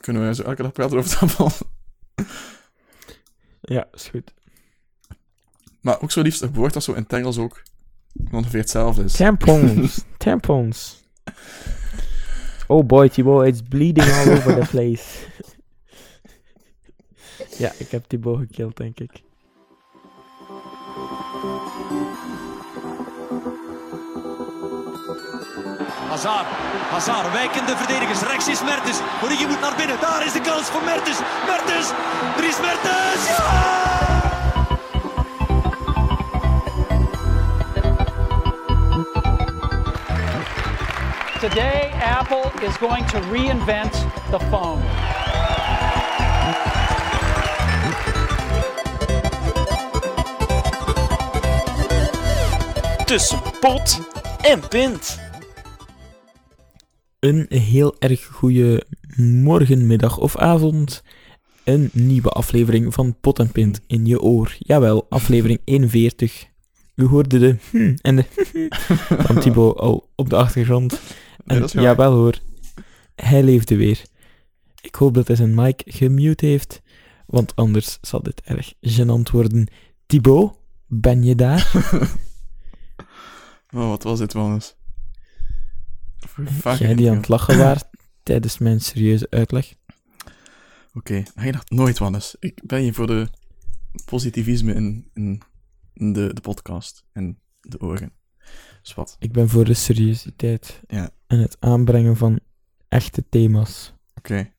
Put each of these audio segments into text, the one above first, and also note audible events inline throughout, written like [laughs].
kunnen we zo elke dag praten over voetbal. Ja, is goed. Maar ook zo liefst een woord dat zo in het Engels ook ongeveer hetzelfde is. Tampons. [laughs] Tampons. Oh boy, Thibaut, it's bleeding all over the [laughs] place. ja, ik heb Thibaut gekild, denk ik. Hazard, Hazard, wijkende verdedigers. Rechts is Mertens. Origi moet naar binnen. Daar is de kans voor Mertens. Mertens, Dries Mertens. Ja! Today, Apple is going to reinvent the phone. Tussen pot en pint. Een heel erg goede morgen, middag of avond. Een nieuwe aflevering van Pot en Pint in je oor. Jawel, aflevering [laughs] 41. U hoorde de hm en de [laughs] van Thibaut al op de achtergrond. En waar. jawel hoor, hij leefde weer. Ik hoop dat hij zijn mic gemute heeft, want anders zal dit erg gênant worden. Thibaut, ben je daar? [laughs] Oh, wat was dit wel Vaak Jij die aan het lachen waart [laughs] tijdens mijn serieuze uitleg. Oké, hij dacht nooit wel eens. Ik ben hier voor de positivisme in, in, in de, de podcast en de oren. Dus wat? Ik ben voor de seriositeit Ja. en het aanbrengen van echte thema's. Oké.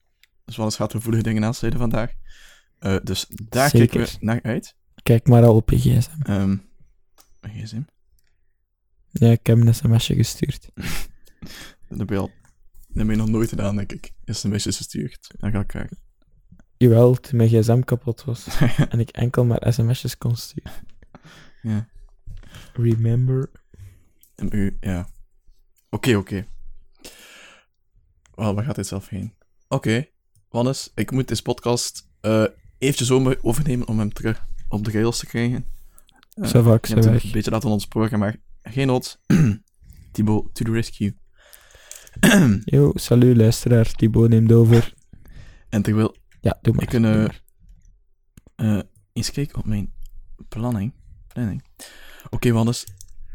Dus wel eens gaat gevoelige dingen aansnijden vandaag. Eh, dus daar Zeker. kijken we naar uit. Kijk maar al op je gsm. Ehm een gsm. Ja, ik heb een sms'je gestuurd. [laughs] Dat heb al... Dat heb je nog nooit gedaan, denk ik. Beetje gestuurd. Dan ga ik kijken. Jawel, toen mijn gsm kapot was [laughs] en ik enkel maar sms'jes kon sturen. ja. Remember? En u, ja. Oké, oké. Wel, waar gaat dit zelf heen? Oké, Wannes, ik moet deze podcast eh eventjes over- overnemen om hem terug op de rails te krijgen. Ça va, ik je ben hebt hem weg. een beetje laten ontsporen, maar geen nood. [clears throat] Thibaut, to the rescue. [clears throat] Yo, salut luisteraar, Thibaut neemt over. en terwijl Ja, doe maar. Ik kan, eh, eh eens kijken op mijn planning. planning. Oké, Wannes.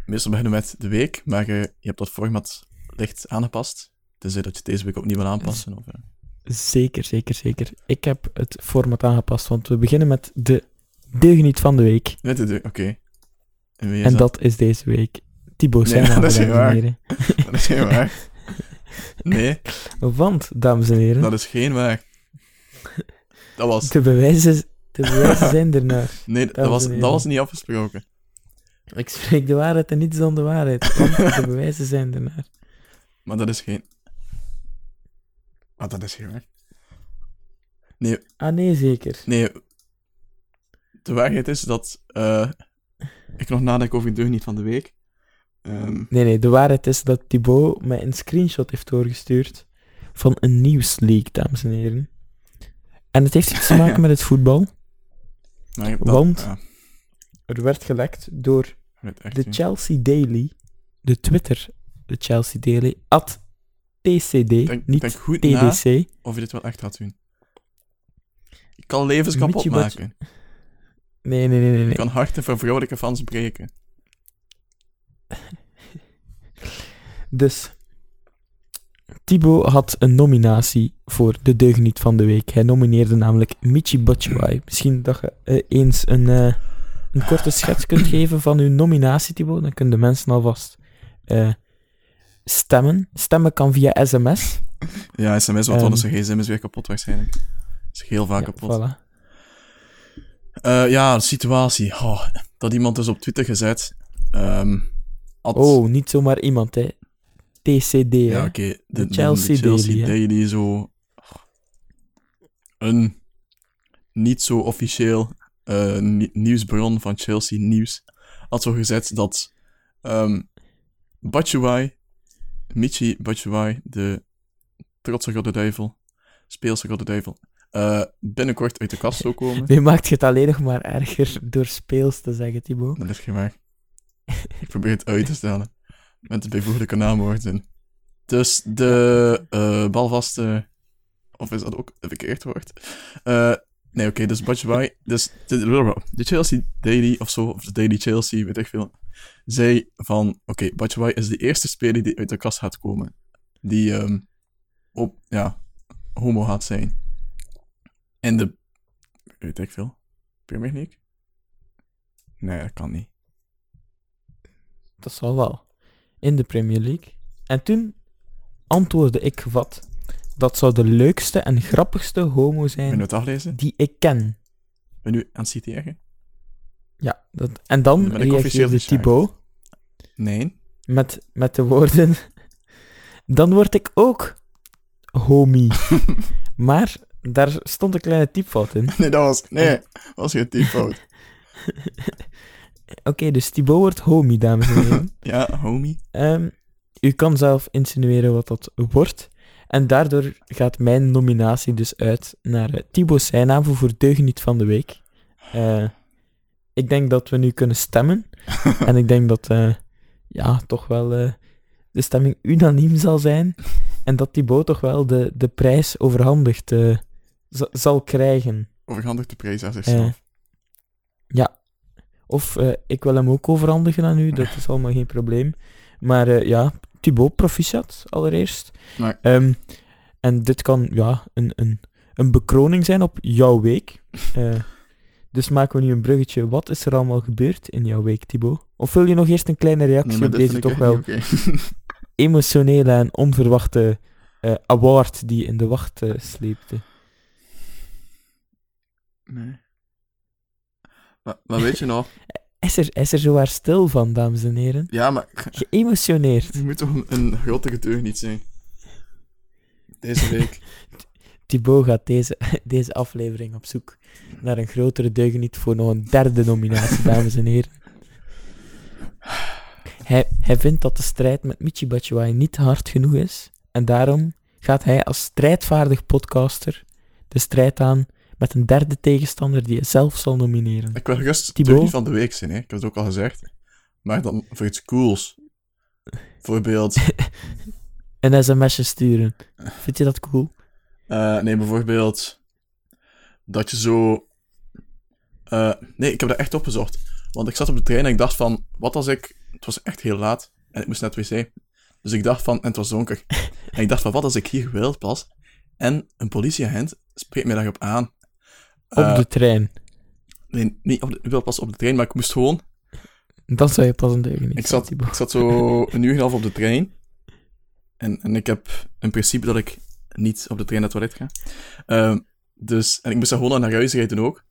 Meestal beginnen we met de week, maar eh, je hebt dat format licht aangepast. Tenzij dat je deze week opnieuw wil aanpassen. Of, Zeker, zeker, zeker. Ik heb het format aangepast, want we beginnen met de deugniet van de week. Net de- Oké. En dat? dat is deze week Thibaut Nee, Seymour, [laughs] [laughs] dat is niet waar. Dat is geen waar. [laughs] Nee, Want, dames en heren, dat is geen waar. Dat was... de bewijzen, de bewijzen [laughs] zijn er naar. Nee, dat was, dat was niet afgesproken. Ik spreek de waarheid en niets dan de waarheid, want de [laughs] bewijzen zijn er naar. Maar dat is geen... Maar dat is geen waar. Nee, Ah nee, zeker. nee. De waarheid is dat eh, ik nog nadenk over de deugniet van de week. Ehm, Nee, nee, de waarheid is dat Thibaut mij een screenshot heeft doorgestuurd van een nieuwsleak, dames en heren. En het heeft iets te [laughs] maken met het voetbal. dat, Want- ja, Er werd gelekt door ik de niet. Chelsea Daily, de Twitter, de Chelsea Daily, at TCD, Denk, niet denk goed na TDC. of je dit wel echt gaat doen. Je kan levens kapot maken. Nee, nee, nee, nee. Nee. kan harten van vrouwelijke fans breken. Dus, Thibaut had een nominatie voor de deugniet van de week. Hij nomineerde namelijk Michi Batshuayi. Misschien dat je eh, eens een, eh, een korte schets kunt [clears throat] geven van uw nominatie, Thibaut. Dan kunnen de mensen alvast eh, stemmen. Stemmen kan via sms. Ja, sms, want Ehm. anders zijn gsm is weer kapot waarschijnlijk. Is heel vaak Ja, kapot. voilà. Ja, de situatie. Oh, dat iemand is op Twitter gezet. Ehm Oh, niet zomaar iemand, hè. TCD, ja, hè. oké. De, de de- Chelsea Chelsea Daily. Daily, zo... Een niet zo officieel eh, ni- nieuwsbron van Chelsea Nieuws had zo gezet dat ehm Batshuayi, Michi Batshuayi, de trotse Rode Duivel, speelse Rode Duivel, eh, binnenkort uit de kast zou komen. [laughs] Nu maakt je het alleen nog maar erger door speels te zeggen, Thibaut. Dat is geen waar. [laughs] Ik probeer het uit te stellen. Met de bijvoeglijke naamwoorden. Dus de eh, balvaste Of is dat ook een verkeerd woord? Eh, nee, oké, dus Batshuayi... Dus de, Chelsea Daily of zo, of de Daily Chelsea, weet ik veel, zei van... Oké, okay, is de eerste speler die uit de kast gaat komen. Die ehm, op, ja, homo gaat zijn. En de... Weet ik veel. Premier? Nee, dat kan niet. Dat zal wel. In de Premier League. En toen antwoordde ik wat. Dat zou de leukste en grappigste homo zijn die ik ken. Ben je nu aan het citeren? Ja, dat, en dan reageerde? Thibaut Nee. met, met de woorden... Dan word ik ook homie. [laughs] maar daar stond een kleine typfout in. Nee, dat was... Nee, was geen typfout. [laughs] Oké, dus Thibaut wordt homie, dames en heren. [laughs] Ja, homie. Ehm, u kan zelf insinueren wat dat wordt. En daardoor gaat mijn nominatie dus uit naar uh, Thibaut Seinavel voor Deugeniet van de Week. Eh, ik denk dat we nu kunnen stemmen. [laughs] en ik denk dat eh, ja, toch wel eh, de stemming unaniem zal zijn. En dat Thibaut toch wel de, de prijs overhandigd eh, zal krijgen. Overhandig de prijs aan Eh, zichzelf. ja. Of eh, ik wil hem ook overhandigen aan u, [laughs] dat is allemaal geen probleem. Maar eh, ja, Thibaut, proficiat allereerst. Nee. Ehm, en dit kan ja, een, een, een bekroning zijn op jouw week. [laughs] Eh, dus maken we nu een bruggetje. Wat is er allemaal gebeurd in jouw week, Thibaut? Of wil je nog eerst een kleine reactie Nee, op deze toch wel [laughs] emotionele en onverwachte award die in de wacht sleepte? Nee. Maar, maar weet je nog... [laughs] Is er, is er zowaar stil van, dames en heren? Ja, maar [laughs] Geëmotioneerd. je moet toch een, een grote getuige niet zijn. Deze week. [laughs] Thibaut gaat deze, deze aflevering op zoek naar een grotere deugeniet voor nog een derde nominatie, dames en heren. Hij, hij vindt dat de strijd met Michi Batshuayi niet hard genoeg is. En daarom gaat hij als strijdvaardig podcaster de strijd aan met een derde tegenstander die hij zelf zal nomineren. Ik wil gerust niet van de week zijn, hè. Ik heb het ook al gezegd. Maar dan voor iets cools. Bijvoorbeeld... [laughs] Een sms'je sturen. Vind je dat cool? eh, nee, bijvoorbeeld... Dat je zo... eh, nee, ik heb dat echt opgezocht. Want ik zat op de trein en ik dacht van... Wat als ik... Het was echt heel laat. En ik moest naar het wc. Dus ik dacht van... En het was donker. [laughs] en ik dacht van... Wat als ik hier wild pas... En een politieagent spreekt mij daarop aan. Op Eh, de trein. Nee, niet op de, wel pas op de trein, maar ik moest gewoon... Dan zou je pas een deugeniet Ik zat, ik zat zo een uur en een half op de trein. En, en ik heb in principe dat ik niet op de trein naar het toilet ga. Ehm, dus, en ik moest dan gewoon naar huis rijden ook.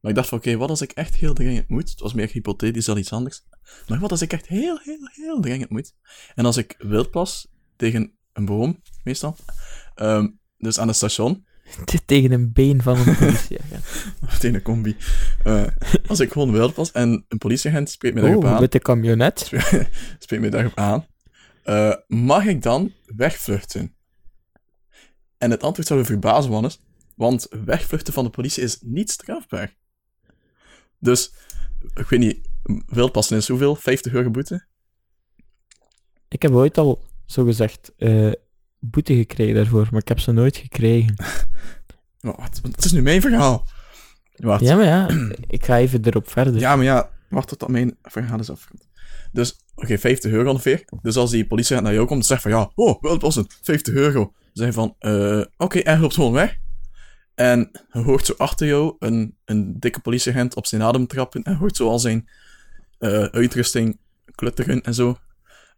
Maar ik dacht van, oké, wat als ik echt heel dringend moet? Het was meer hypothetisch dan iets anders. Maar wat als ik echt heel, heel, heel dringend moet? En als ik wildplas tegen een boom, meestal. Ehm, dus aan het station, [laughs] Tegen een been van een politieagent. [laughs] tegen een combi. Eh, als ik gewoon wildplas en een politieagent spreekt mij daarop Oh, aan. met de camionet. [laughs] spreekt mij daarop aan. Eh, mag ik dan wegvluchten? En het antwoord zou je verbazen, Wannes. Want wegvluchten van de politie is niet strafbaar. Dus, ik weet niet, wildpassen is hoeveel? 50 euro boete? Ik heb ooit al, zogezegd, eh boete gekregen daarvoor, maar ik heb ze nooit gekregen. [laughs] Wat? Het is nu mijn verhaal. Wacht. Ja, maar ja, ik ga even erop verder. Ja, maar ja, wacht tot dat mijn verhaal is afgerond. Dus, oké, 50 euro ongeveer. Dus als die politie naar jou komt en zegt van, ja, oh, wildpassen, 50 euro. Zeg van, eh, oké, en loopt gewoon weg. En je hoort zo achter jou een, een dikke politieagent op zijn adem trappen en hoort zo al zijn eh, uitrusting klutteren en zo.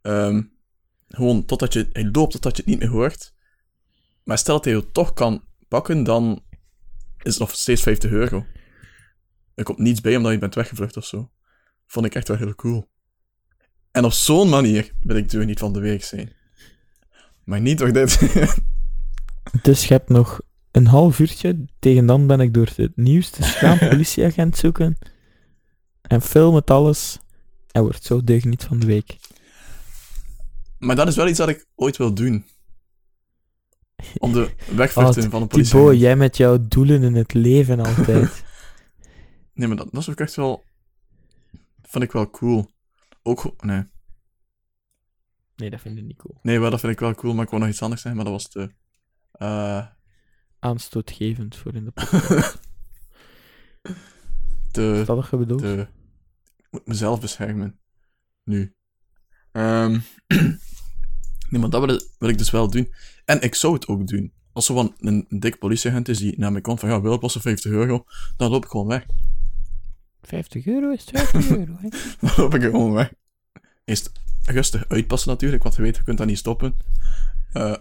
Ehm, gewoon totdat je, hij loopt totdat je het niet meer hoort. Maar stel dat hij je toch kan pakken, dan is het nog steeds 50 euro. Er komt niets bij omdat je bent weggevlucht of zo. Vond ik echt wel heel cool. En op zo'n manier wil ik deur niet van de week zijn. Maar niet door dit. [laughs] Dus je hebt nog een half uurtje, tegen dan ben ik door het nieuws te gaan [laughs] politieagent zoeken. En film het alles. En wordt zo deugeniet van de week. Maar dat is wel iets dat ik ooit wil doen. Om de wegvluchten [laughs] Oh, van een politie. Thibaut, jij met jouw doelen in het leven altijd. [laughs] [laughs] Nee, maar dat, dat is ook echt wel... Vond ik wel cool. Ook... Nee. nee, dat vind ik niet cool. Nee, wel, dat vind ik wel cool, maar ik wou nog iets anders zeggen, maar dat was te... eh aanstootgevend voor in de podcast. De, Is dat wat je bedoelt? de... Ik moet mezelf beschermen. Nu. Ehm [clears throat] nee, maar dat wil, wil ik dus wel doen. En ik zou het ook doen. Als er van een, een dik politieagent is die naar mij komt van, ja, wil passen 50 euro, dan loop ik gewoon weg. 50 euro is 50 [laughs] euro, hè? Dan loop ik gewoon weg. Eerst rustig uitpassen natuurlijk, want je weet, je kunt dat niet stoppen. Eh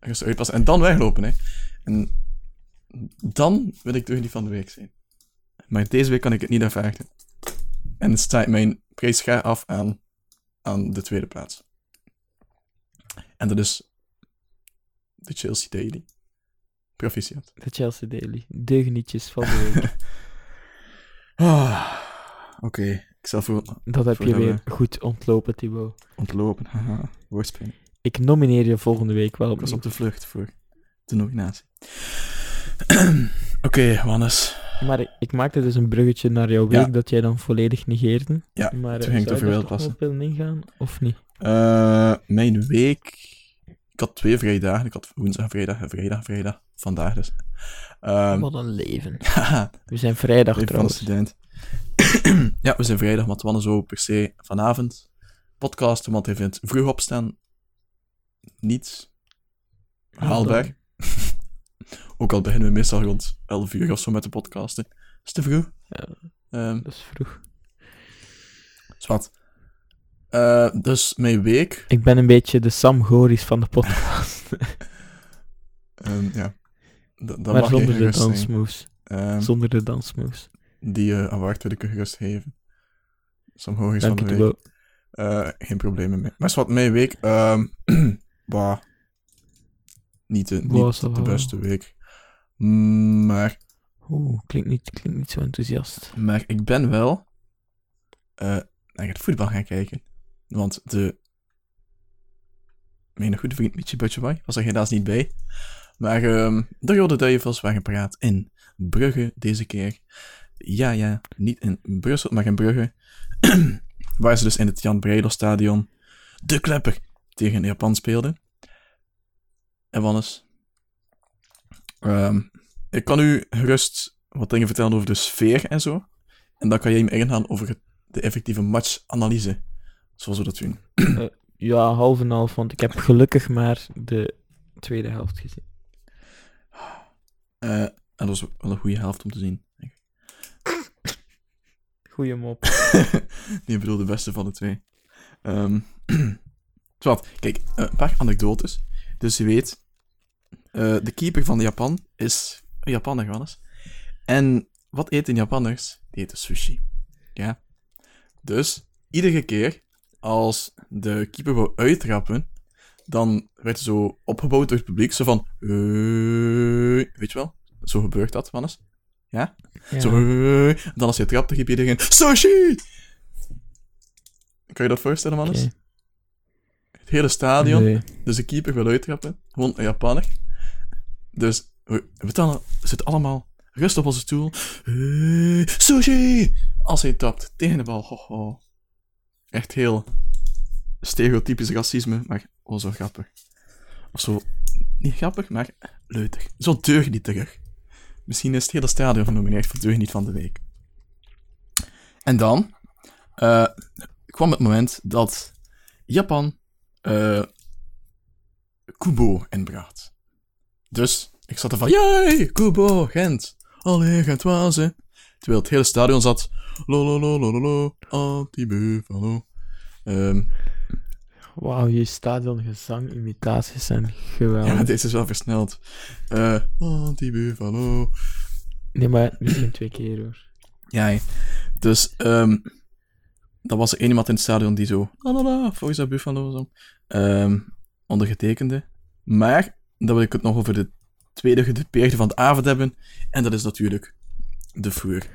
rustig uitpassen en dan weglopen, hè. En dan wil ik de niet van de week zijn. Maar deze week kan ik het niet aanvaarden. En het staat mijn prijs schaar af aan, aan de tweede plaats. En dat is de Chelsea Daily. Proficiat. De Chelsea Daily. Deugnietjes van de week. [laughs] Ah, Oké, ik zal voor Dat heb je weer goed ontlopen, Thibaut. ontlopen. Haha. Ik nomineer je volgende week wel Ik was op de vlucht voor de nominatie. [clears throat] Oké, Wannes. Maar ik, ik maakte dus een bruggetje naar jouw week Ja. dat jij dan volledig negeerde. Ja, maar toen eh, ging ik zou over op willen ingaan, of niet? Eh, mijn week... Ik had twee vrije dagen. Ik had woensdag, vrijdag en vrijdag, vrijdag. Vandaag dus. Ehm Wat een leven. [laughs] We zijn vrijdag leven van de trouwens. student. [clears throat] ja, we zijn vrijdag, want Wannes zo per se vanavond podcasten, want hij vindt vroeg opstaan niet haalbaar. [laughs] Ook al beginnen we meestal rond 11 uur of zo met de podcasten. Is te vroeg. Ja. Ehm, Dat is vroeg. Zwat. Eh, dus mijn week. Ik ben een beetje de Sam Goris van de podcast. [laughs] ehm, ja. D- dat maar mag je zonder de dansmoves. Ehm, Zonder de dansmoves. die uh, award wil ik je gerust geven. Sam Hoogis van de week. Eh, geen problemen mee. Maar wat mijn week. ehm [clears throat] bah, niet de, niet de beste week. Maar, Oeh, klinkt niet, klinkt niet zo enthousiast. maar ik ben wel eh, naar het voetbal gaan kijken. Want de. Mijn goede vriend Michi Butcheboy was er helaas niet bij. Maar ehm de Rode Duivels waren paraat in Brugge deze keer. Ja, ja, niet in Brussel, maar in Brugge. [clears throat] waar ze dus in het Jan Breidel Stadion de klepper tegen Japan speelden. En Wannes, ehm, ik kan u gerust wat dingen vertellen over de sfeer en zo. En dan kan jij me ingaan over het, de effectieve matchanalyse, zoals we dat doen. Ja, half en half, want ik heb gelukkig maar de tweede helft gezien. Eh, en dat was wel een goede helft om te zien. Goeie mop. [laughs] nee, ik bedoel de beste van de twee. [clears throat] Zwat, kijk, eh, een paar anekdotes. Dus je weet, eh, de keeper van Japan is een Japaner, Wannes. En wat eten Japanners? Die eten sushi. Ja. Dus, iedere keer als de keeper wou uittrappen, dan werd zo opgebouwd door het publiek. Zo van, weet je wel? Zo gebeurt dat, Wannes. Ja. Zo, dan als je trapt, dan riep iedereen, sushi! Kan je dat voorstellen, Mannes? Het hele stadion, Nee. dus de keeper wil uittrappen. Gewoon een Japaner. Dus we, zitten allemaal rustig op onze stoel. Hey, sushi! Als hij trapt tegen de bal. Echt heel stereotypisch racisme, maar oh zo grappig. Of zo, niet grappig, maar leutig. Zo deug niet terug. Misschien is het hele stadion genomineerd voor deug niet van de week. En dan eh, kwam het moment dat Japan eh Kubo inbracht. Dus ik zat er van, jee, Kubo, Gent. Allee, Gent wazen. Terwijl het hele stadion zat, lolololololo, anti-buffalo. Ehm Wauw, je stadiongezang-imitaties zijn ja, geweldig. deze is wel versneld. Eh anti-buffalo. Nee, maar misschien twee keer hoor. Ja, dus ehm dat was er één iemand in het stadion die zo, la la la, Buffalo, zo, ehm, ondergetekende. Maar, dan wil ik het nog over de tweede gedupeerde van de avond hebben, en dat is natuurlijk de Voer.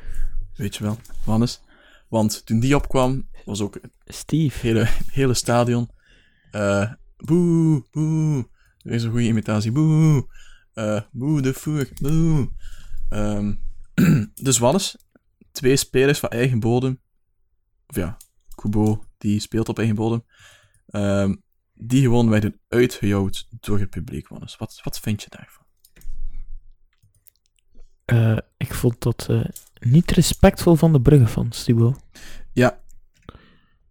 Weet je wel, Wannes? Want toen die opkwam, was ook het Steve. hele, hele stadion, eh boe, boe, er is een goede imitatie, boe, eh boe de Voer, boe. Ehm, [clears throat] dus Wannes, twee spelers van eigen bodem. Of ja, Kubo, die speelt op eigen bodem. ehm, die gewoon werden uitgejouwd door het publiek, Wannes. Wat, wat vind je daarvan? Eh, ik vond dat eh, niet respectvol van de Brugge-fans, Thibaut.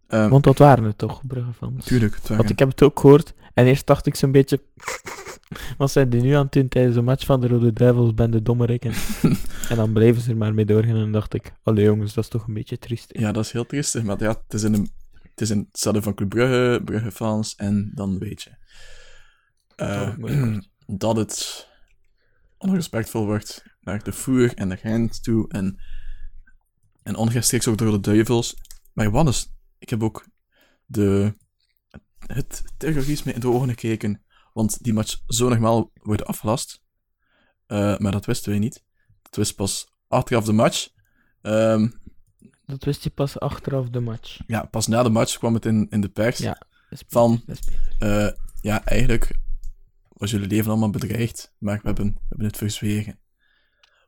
Ehm, Want dat waren het toch, Brugge-fans? tuurlijk, het waren- Want ik heb het ook gehoord. En eerst dacht ik zo'n beetje... [laughs] Wat zijn die nu aan het doen tijdens een match van de Rode Duivels? Ben de dommerik. En, [laughs] en dan bleven ze er maar mee doorgaan. En dacht ik... Allee jongens, dat is toch een beetje triest. hè? Ja, dat is heel triestig, maar ja, het is in, een, het is in het stadion van Club Brugge, Brugge-fans, en dan weet je. eh, Dat [clears throat] het dat het onrespectvol wordt naar de voer en de Gent toe, en, en onrechtstreeks ook door de duivels. Maar Wannes, ik heb ook de, het terrorisme in de ogen gekeken, want die match zou nogmaals worden afgelast. Eh, maar dat wisten wij niet. Dat wist pas achteraf de match. Ehm, Dat wist je pas achteraf de match. ja, pas na de match kwam het in, in de pers. Ja. Beter, Van-. Eh, ja, eigenlijk was jullie leven allemaal bedreigd, maar we hebben, we hebben het verzwegen.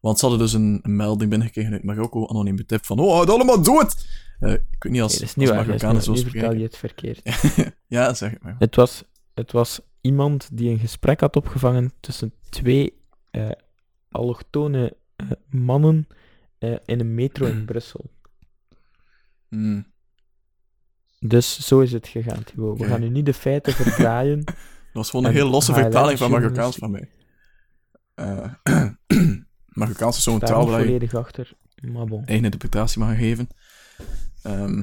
Want ze hadden dus een, een melding binnengekregen uit Marokko, anoniem betip van, oh, houd allemaal dood! Eh, ik weet niet als, Nee, niet als waar. Marokkanen zo vertel je het verkeerd. [laughs] ja, zeg het maar. Het was, het was iemand die een gesprek had opgevangen tussen twee eh, allochtone eh, mannen in een metro in [clears throat] Brussel. Hmm. Dus zo is het gegaan, Thibaut. We gaan nu niet de feiten verdraaien. [laughs] Dat was gewoon een En heel losse vertaling van. Marokkaans van mij. Eh [clears throat] Marokkaans is zo'n taal waar je volledig achter. Maar bon. eigen interpretatie mag geven. Ehm,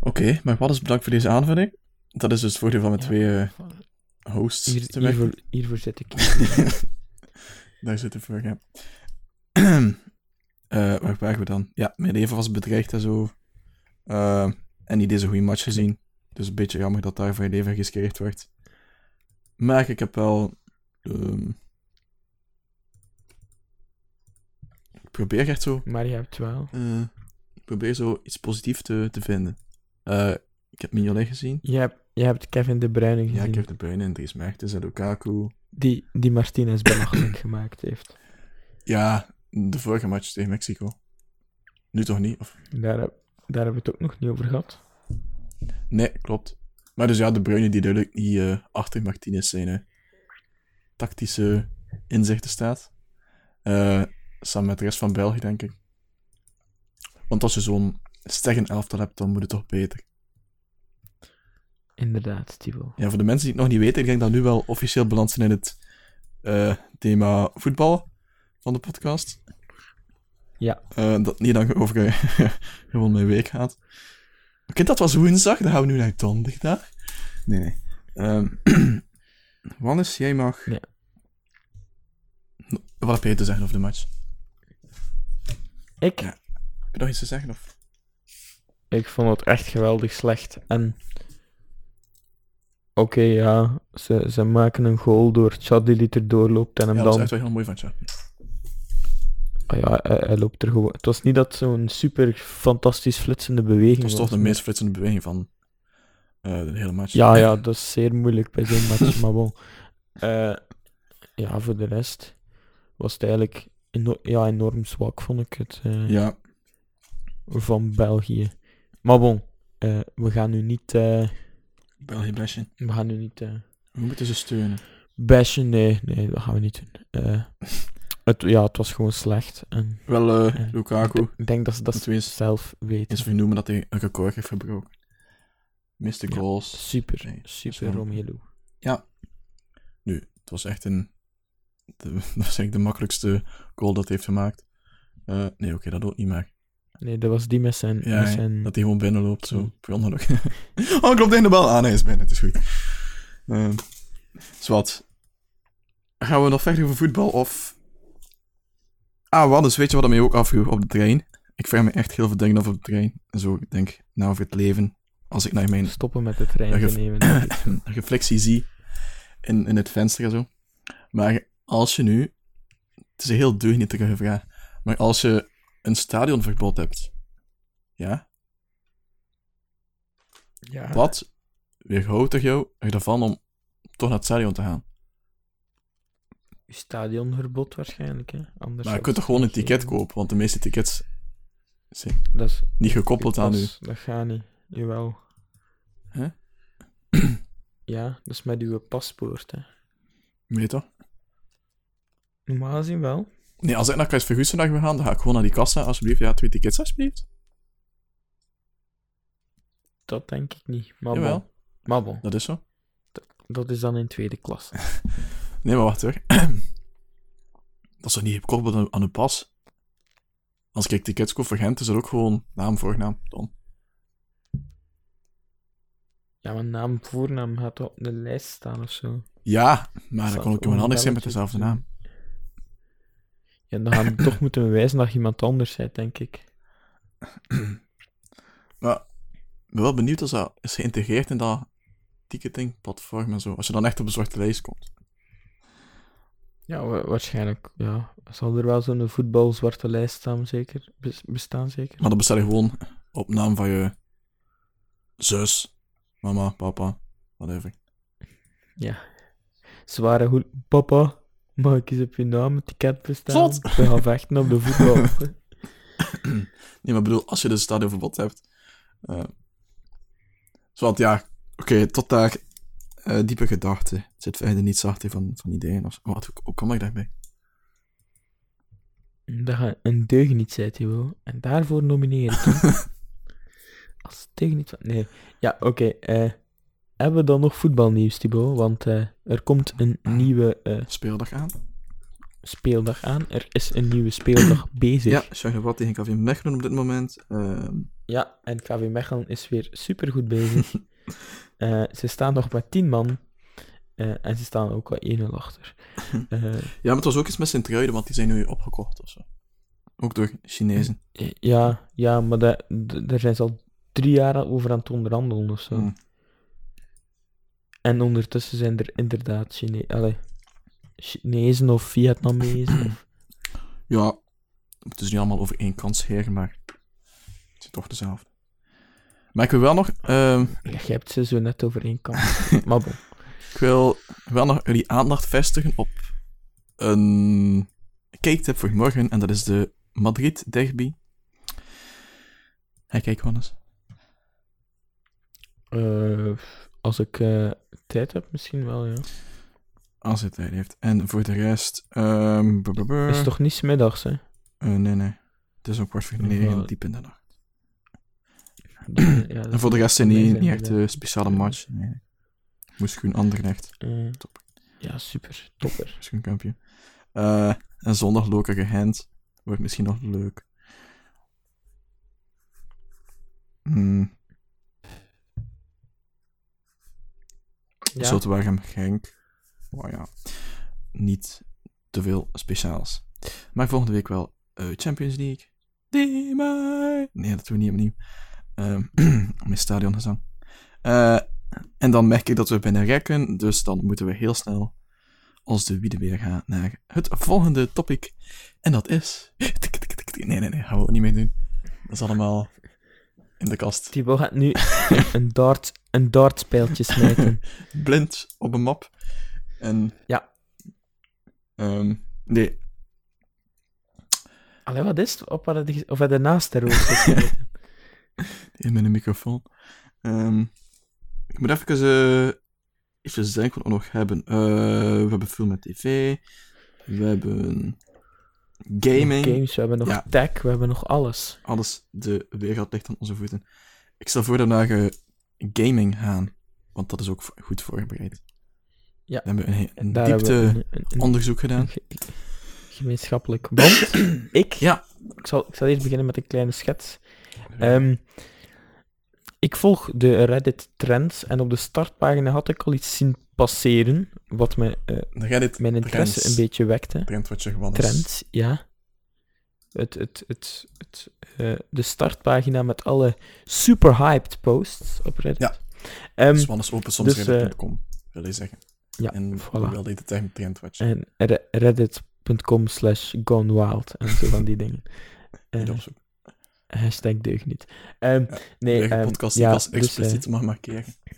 Oké, maar wat is bedankt voor deze aanvulling? Dat is dus het voordeel van Ja. twee eh, hosts Hier, te hiervoor, hiervoor zit ik. [laughs] Daar zit het voor, ja. [clears throat] Eh, waar waren we dan? Ja, mijn leven was bedreigd en zo. Eh, en niet deze goede match gezien. Dus een beetje jammer dat daar voor je leven geskeerd wordt. Maar ik heb wel... ehm, ik probeer echt zo... maar je hebt wel. eh, ik probeer zo iets positiefs te, te vinden. Ik heb Mignolet gezien. Je hebt, je hebt Kevin De Bruyne gezien. Ja, heb De Bruyne en Dries Mertens en Lukaku. die, die Martinez belachelijk [coughs] gemaakt heeft. Ja, de vorige match tegen Mexico. Nu toch niet? Of... Daar, heb- daar hebben we het ook nog niet over gehad. Nee, klopt. Maar dus ja, de Bruyne die duidelijk niet eh, achter Martinez zijn eh, tactische inzichten staat. Eh, samen met de rest van België, denk ik. Want als je zo'n sterren elftal hebt, dan moet het toch beter. Inderdaad, Thibaut. Ja, voor de mensen die het nog niet weten, ik denk dat we nu wel officieel beland zijn in het eh, thema voetbal van de podcast. Ja. Eh, dat niet lang over [laughs] gewoon mijn week gaat. Oké, dat was woensdag, dan gaan we nu naar donderdag. Nee, nee. Ehm [clears throat] Wannes, jij mag... Ja. Wat heb jij te zeggen over de match? Ik, Ja. Heb je nog iets te zeggen? Of? ik vond het echt geweldig slecht. En... Oké, ja. Ze, ze maken een goal door Chadli die er doorloopt en hem Ja, dat is dan... echt wel heel mooi van je. Ah ja, hij, hij loopt er gewoon... Het was niet dat zo'n super fantastisch flitsende beweging Dat was toch de maar- meest flitsende beweging van eh, de hele match. Ja, ja, dat is zeer moeilijk bij zo'n match, maar bon. [laughs] Eh, ja, voor de rest was het eigenlijk eno- ja, enorm zwak, vond ik het, eh, Ja, van België. Maar bon, we gaan nu niet, België bashen. we gaan nu niet We moeten ze steunen. bashen, nee, nee, dat gaan we niet doen. [laughs] Het, ja, het was gewoon slecht. En Wel, eh, Ja. Lukaku. ik denk dat ze dat we eens- zelf weten. Eens vernoemen dat hij een record heeft verbroken. Miste Ja. goals. Super, Nee, super wel- Romelu. Nu, het was echt een... De, [laughs] dat was eigenlijk de makkelijkste goal dat hij heeft gemaakt. Eh, nee, oké, dat ook niet meer. Nee, dat was die met zijn... Ja, met zijn... dat hij gewoon binnenloopt, zo, Mm. per ongeluk. [laughs] oh, ik loop tegen de bal aan. Nee, is binnen, het is goed. Uh, Zwat. Gaan we nog verder over voetbal, of... Ah, wat, dus weet je wat ik mij ook afvroeg op de trein? Ik vraag me echt heel veel dingen af op de trein. En zo, ik denk, nou, over het leven. Als ik naar mijn Stoppen met de trein te nemen. [clears throat] reflectie zie in, in het venster en zo. Maar als je nu, het is een heel deugnietige vraag, maar als je een stadionverbod hebt, ja, Ja. wat weerhoudt er jou ervan om toch naar het stadion te gaan? Stadionverbod waarschijnlijk, hè. Anders Maar je kunt toch gewoon een ticket kopen, want de meeste tickets zijn Dat is niet gekoppeld aan dat u. Dat gaat niet. Jawel. Hè? [clears throat] Ja, dat is met uw paspoort, hè. Weet toch? Normaal gezien wel. Nee, als ik naar Kais Ferguson wil gaan, dan ga ik gewoon naar die kassa. Alsjeblieft, ja, twee tickets, alsjeblieft. Dat denk ik niet. Maar bon. Jawel, Maar bon, dat is zo. dat is dan in tweede klas. [laughs] Nee, maar wacht hoor. [clears throat] dat is toch niet gekoppeld aan, uw pas? Als ik tickets koop voor Gent, is er ook gewoon naam, voornaam, dan. Ja, mijn naam, voornaam gaat op de lijst staan of zo. Ja, maar dan kon ik gewoon iemand een anders zijn met dezelfde naam. Ja, dan gaan we toch [clears throat] moeten bewijzen dat je iemand anders bent, denk ik. [clears throat] Maar ik ben wel benieuwd als dat is geïntegreerd in dat ticketingplatform en zo. Als je dan echt op de zwarte lijst komt. Ja, wa- waarschijnlijk. Ja, zal er wel zo'n voetbalzwarte lijst staan, zeker? Bes- bestaan, zeker? Maar dan bestel je gewoon op naam van je zus, mama, papa, whatever. Ja. Zware goed. Papa, mag ik eens op je naam een ticket bestellen? Zot. We gaan vechten op de [laughs] voetbal. Nee, maar bedoel, als je dus stadionverbod hebt. eh want ja, oké, tot daar eh, diepe gedachten. Het zit verder niets achter van, van ideeën. Of, wat, hoe, hoe kom ik daarbij? dat je een deugniet zijn, Thibaut. En daarvoor nomineer ik. [laughs] Als deugniet van... Nee. Ja, oké. eh, hebben we dan nog voetbalnieuws, Thibaut? Want eh, er komt een nieuwe Speeldag aan. speeldag aan. Er is een nieuwe speeldag [clears throat] bezig. Ja, Charleroi tegen KV Mechelen op dit moment. Ehm, Ja, en KV Mechelen is weer supergoed bezig. [laughs] [laughs] Eh, ze staan nog met 10 man. Eh, en ze staan ook al 1-0 achter. Eh, ja, maar het was ook iets met Sint-Truiden, want die zijn nu opgekocht of zo. Ook door Chinezen. ja, ja, maar daar zijn ze al drie jaar over aan het onderhandelen of zo. Hmm. En ondertussen zijn er inderdaad Chine allee, Chinezen of Vietnamezen. of- [clears throat] Ja, het is niet allemaal over één kant scheren, maar het is toch dezelfde. Maar ik wil wel nog, ehm, je hebt ze zo net over één kant. [laughs] maar bon. ik wil wel nog jullie aandacht vestigen op een kijktip voor morgen, en dat is de Madrid derby. Hey, kijk, Wannes. Eh, als ik eh, tijd heb, misschien wel, ja. Als hij tijd heeft. En voor de rest, brr. Is toch niet 's middags, hè? Eh, nee, nee. Het is ook kwart voor negen, diep in de nacht. Ja, [clears throat] En voor de rest zijn niet, echt een speciale match. Nee. Moest gewoon Anderlecht. Eh, Top. ja, super. Topper. Misschien kampioen. Eh en zondag Gent. Wordt misschien nog leuk. Hmm. Ja. Zultwaargem Genk. Oh ja. Niet te veel speciaals. Maar volgende week wel eh, Champions League. Die mij. Nee, dat doen we niet opnieuw. Ehm [clears throat] met stadiongezang. Eh en dan merk ik dat we binnen rekken. Dus dan moeten we heel snel als de wiede weer gaan naar het volgende topic. En dat is... [laughs] Nee, nee, nee. Gaan we ook niet meer doen. Dat is allemaal in de kast. Thibaut gaat nu een, [laughs] een, dart, een dartspijltje smijten. [laughs] Blind op een map. En... Ja. Ehm, nee. Allee, wat is het? Op Of had je naast de roos? [laughs] In mijn microfoon. Ehm, ik moet even... eh even denken wat we nog hebben. Eh, we hebben film met tv. We hebben... Gaming. Games, we hebben nog Ja. tech, we hebben nog alles. alles, de wereld ligt aan onze voeten. Ik stel voor dat we naar eh, gaming gaan, want dat is ook goed voorbereid. Ja. We hebben een, diepte we een, een- onderzoek gedaan. een ge- gemeenschappelijk band. [coughs] ik, Ja. ik, zal, ik zal eerst beginnen met een kleine schets. Ehm, ik volg de Reddit trends en op de startpagina had ik al iets zien passeren, wat me, eh, mijn interesse trends. een beetje wekte. Is. Trends, ja. Het, het, het, het, eh, de startpagina met alle super hyped posts op Reddit. Ja. Ehm, Dus Wannes open soms dus, reddit.com, wil je zeggen. ja, En voilà. wel de term trendwatcher. En re- reddit.com slash gone wild en zo van die dingen. Eh, opzoeken. Hashtag deugd niet. Ehm, Ja, nee, ehm, podcast ja, als dus, expliciet mag markeren. eh,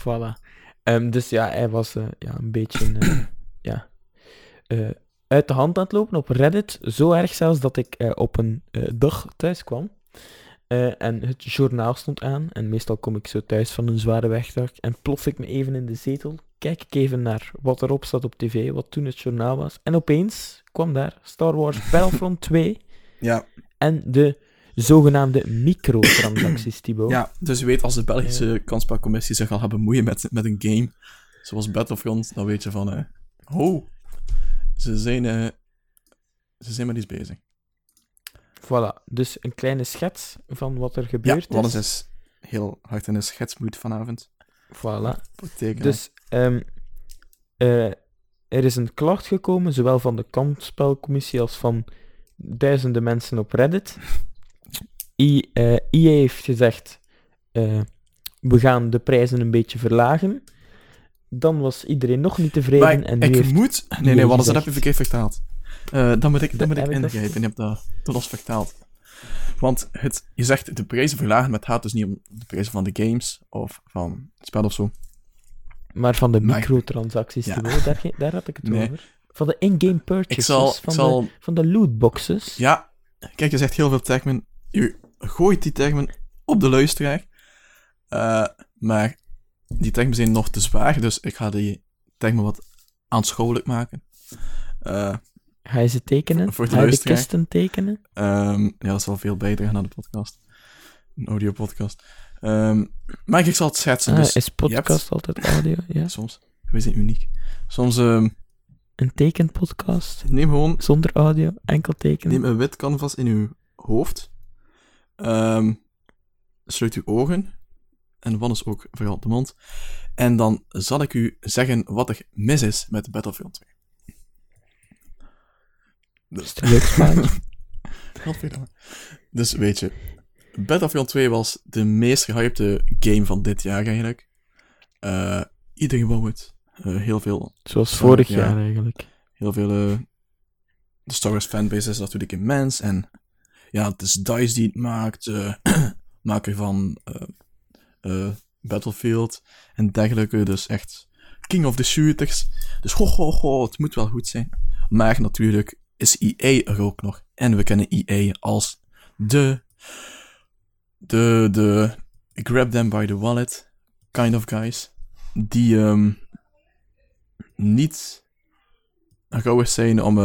[laughs] voilà. Ehm, dus ja, hij was eh, ja, een beetje eh, [clears throat] ja, eh, uit de hand aan het lopen op Reddit. Zo erg zelfs dat ik eh, op een eh, dag thuis kwam. Eh, en het journaal stond aan. En meestal kom ik zo thuis van een zware wegdag. En plof ik me even in de zetel. Kijk ik even naar wat erop staat op tv, wat toen het journaal was. En opeens kwam daar Star Wars [laughs] Battlefront 2 Ja, en de zogenaamde microtransacties, Thibaut. ja, dus je weet, als de Belgische kansspelcommissie zich al gaat bemoeien met, met een game, zoals Battlefront, dan weet je van, eh, oh, ze zijn, eh, ze zijn met iets bezig. Voilà, dus een kleine schets van wat er Ja, gebeurd Wannes is. is heel hard in de schetsmoed vanavond. Voilà. Dus ehm, eh, er is een klacht gekomen, zowel van de kampspelcommissie als van duizenden mensen op Reddit. I, eh, EA heeft gezegd, eh, we gaan de prijzen een beetje verlagen. Dan was iedereen nog niet tevreden Maar en ik heeft... moet... Nee, nee, Wannes, dat heb je verkeerd vertaald. Eh, dan moet ik, dan moet ik heb ik dat- ingrijpen. Je hebt dat te los vertaald. Want het, je zegt de prijzen verlagen, maar het gaat dus niet om de prijzen van de games of van het spel of zo. Maar van de microtransacties, Ja. Daar, daar had ik het Nee. over. Van de in-game purchases, zal... Van, zal de, van de lootboxes. Ja, kijk, je zegt heel veel termen. Je gooit die termen op de luisteraar. Eh, maar die termen zijn nog te zwaar, dus ik ga die termen wat aanschouwelijk maken. Eh, Ga je ze tekenen? Voor de Ga je de kisten tekenen? ehm, ja, dat zal veel bijdragen aan de podcast. Een audiopodcast. Ehm maar ik zal het schetsen. Ah, dus is podcast hebt- altijd audio? Ja. [laughs] Soms. We zijn uniek. Soms ehm, Een tekenpodcast? neem gewoon Zonder audio, enkel tekenen? Neem een wit canvas in uw hoofd. Ehm, sluit uw ogen. En Wannes ook vooral de mond. En dan zal ik u zeggen wat er mis is met Battlefield 2. Is het een leuk spelletje? [laughs] Godverdomme. Dus weet je, Battlefield 2 was de meest gehypte game van dit jaar eigenlijk. Eh, iedereen wou het. Eh, heel veel Zoals vorig ja. jaar eigenlijk. heel veel. eh, de Star Wars fanbase is natuurlijk immens. En ja, het is DICE die het maakt. eh, [clears throat] maker van eh, eh, Battlefield en dergelijke. Dus echt king of the shooters. Dus ho, ho, ho, het moet wel goed zijn. Maar natuurlijk is EA er ook nog. En we kennen EA als de. De. De. Grab them by the wallet. Kind of guys. Die. ehm niet gauw zijn om